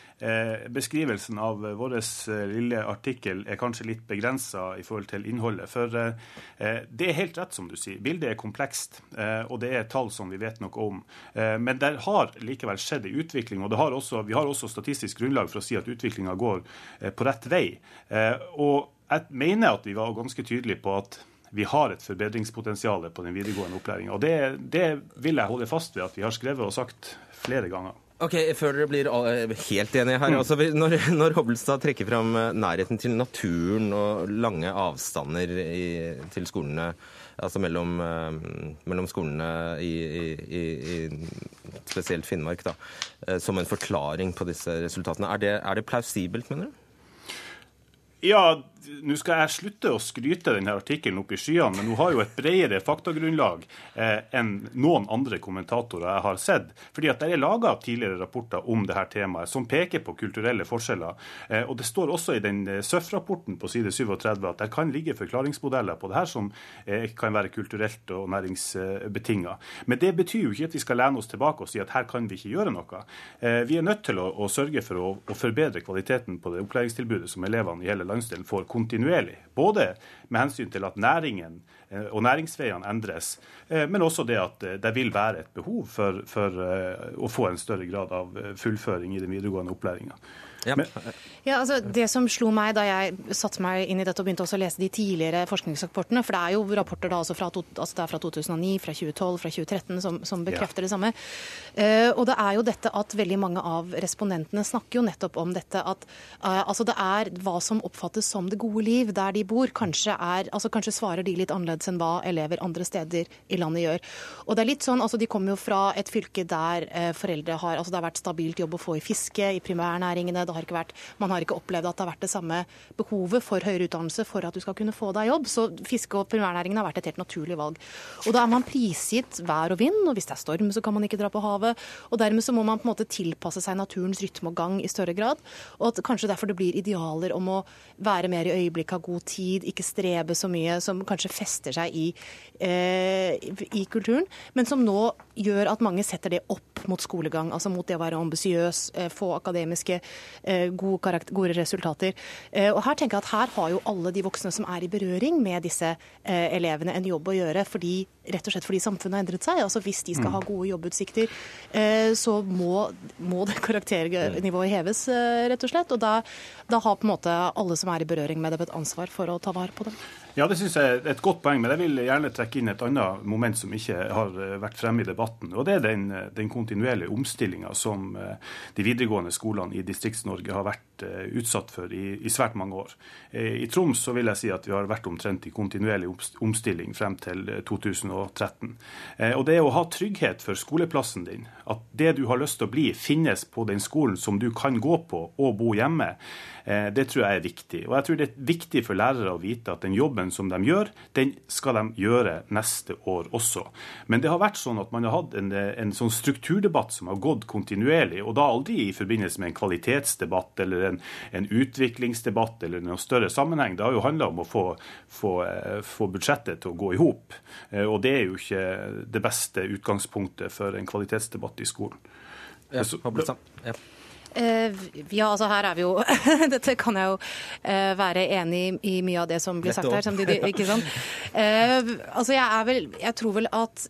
beskrivelsen av vår uh, lille artikkel er kanskje litt begrensa i forhold til innholdet. For det er helt rett som du sier. Bildet er komplekst, og det er tall som vi vet noe om. men det har likevel skjedd en utvikling, og har også, vi har også statistisk grunnlag for å si at utviklinga går på rett vei. Og jeg mener at vi var ganske tydelige på at vi har et forbedringspotensial på den videregående opplæringa. Det, det, vil jeg holde fast ved at vi har skrevet og sagt flere ganger. Ok, Før dere blir helt enige her. Mm. Altså, når, *laughs* når Hobbelstad trekker fram eh, nærheten til naturen og lange avstander i, til skolene, altså mellom, eh, mellom skolene i, i, i, spesielt Finnmark, da, eh, som en forklaring på disse resultatene, er det, er det plausibelt, mener du? Ja, nå skal jeg slutte å skryte denne artikkelen opp i skyene, men hun har jo et bredere faktagrunnlag eh, enn noen andre kommentatorer jeg har sett. Fordi at Det er laga tidligere rapporter om dette temaet som peker på kulturelle forskjeller. Eh, og Det står også i den eh, SØF-rapporten på side 37 at det kan ligge forklaringsmodeller på det her som eh, kan være kulturelt og næringsbetinga. Men det betyr jo ikke at vi skal lene oss tilbake og si at her kan vi ikke gjøre noe. Eh, vi er nødt til å, å sørge for å, å, forbedre kvaliteten på det opplæringstilbudet som elevene i hele landsdelen får kontinuerlig. Både med hensyn til at næringen eh, og næringsveiene endres, eh, men også det at eh, det vil være et behov for, for å få en større grad av fullføring i den videregående opplæringa. Ja. ja, altså Det som slo meg da jeg satte meg inn i dette og begynte også å lese de tidligere forskningsrapportene, for det er jo rapporter da altså fra, to, altså det er fra 2009, fra 2012, fra 2013 som, som bekrefter ja. det samme. Uh, og det er jo dette at veldig mange av respondentene snakker jo nettopp om dette at uh, altså det er hva som oppfattes som det gode liv der de bor. Kanskje, er, altså kanskje svarer de litt annerledes enn hva elever andre steder i landet gjør. Og det er litt sånn, altså De kommer jo fra et fylke der uh, foreldre har altså det har vært stabilt jobb å få i fiske, i primærnæringene. det har ikke vært, man har ikke opplevd at det har vært det samme behovet for høyere utdannelse for at du skal kunne få deg jobb. Så fiske- og primærnæringen har vært et helt naturlig valg. Og da er man prisgitt vær og vind, og hvis det er storm, så kan man ikke dra på havet. Og dermed så må man på en måte tilpasse seg naturens rytme og gang i større grad. Og at kanskje derfor det blir idealer om å være mer i øyeblikket, ha god tid, ikke strebe så mye, som kanskje fester seg i, eh, i kulturen, men som nå gjør at mange setter det opp mot skolegang, altså mot det å være ambisiøs, eh, få akademiske Eh, gode, gode, resultater. Eh, og Her tenker jeg at her har jo alle de voksne som er i berøring med disse eh, elevene, en jobb å gjøre. fordi, rett og slett fordi samfunnet har endret seg. altså Hvis de skal ha mm. gode jobbutsikter, så må, må det *laughs* karakternivået heves, rett og slett. Og da, da har på en måte alle som er i berøring med dem, et ansvar for å ta vare på dem. Ja, det synes jeg er et godt poeng, men jeg vil gjerne trekke inn et annet moment som ikke har vært fremme i debatten. og Det er den, den kontinuerlige omstillinga som de videregående skolene i Distrikts-Norge har vært eh, utsatt for i, i, svært mange år. Eh, I Troms så vil jeg si at vi har vært omtrent i kontinuerlig omstilling frem til 2013. Eh, og det å ha trygghet for skoleplassen din, at det du har lyst til å bli, finnes på den skolen som du kan gå på og bo hjemme, det tror jeg er viktig. Og jeg tror det er viktig for lærere å vite at den jobben som de gjør, den skal de gjøre neste år også. Men det har vært sånn at man har hatt en, en sånn strukturdebatt som har gått kontinuerlig, og da aldri i forbindelse med en kvalitetsdebatt eller en, en utviklingsdebatt eller noen større sammenheng. Det har jo handla om å få, få, eh, få, budsjettet til å gå i hop. Eh, og det er jo ikke det beste utgangspunktet for en kvalitetsdebatt i skolen. Ja, ja. Eh, altså her er vi jo *laughs* Dette kan jeg jo eh, være enig i mye av det som blir sagt her. samtidig, ikke sant? *laughs* Eh, altså jeg, er vel, jeg tror vel at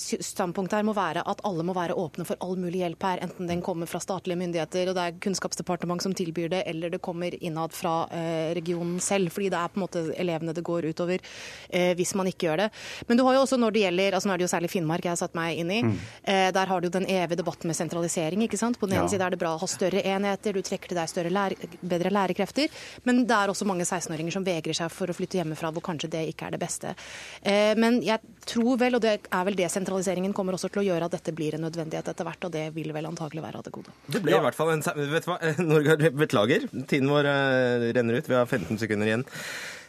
standpunktet her må være at alle må være åpne for all mulig hjelp her. Enten den kommer fra statlige myndigheter, og det er Kunnskapsdepartementet som tilbyr det, eller det kommer innad fra regionen selv. fordi det er på en måte elevene det går utover hvis man ikke gjør det. Men du har jo også når det gjelder altså Nå er det jo særlig Finnmark jeg har satt meg inn i. Mm. Der har du den evige debatten med sentralisering. ikke sant? På den ene ja. side er det bra å større enheter, du trekker til deg større lære, bedre lærekrefter. Men det er også mange 16-åringer som vegrer seg for å flytte hjemmefra, hvor kanskje det ikke er det beste. Eh, men jeg tror vel, og det er vel det sentraliseringen kommer også til å gjøre at dette blir en nødvendighet etter hvert, og det vil vel antagelig være av det gode. Det ble i hvert fall en Vet du hva, *laughs* Norge beklager. Tiden vår eh, renner ut. Vi har 15 sekunder igjen.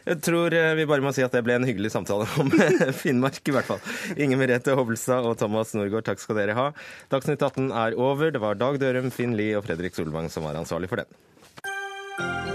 Jeg tror eh, vi bare må si at det ble en hyggelig samtale om *laughs* Finnmark, i hvert fall. Inger Merete Hovelstad og Thomas Norgård, takk skal dere ha. Dagsnytt 18 er over. Det var Dag Dørum, Finn Lie og Fredrik Solvang som var ansvarlig for den.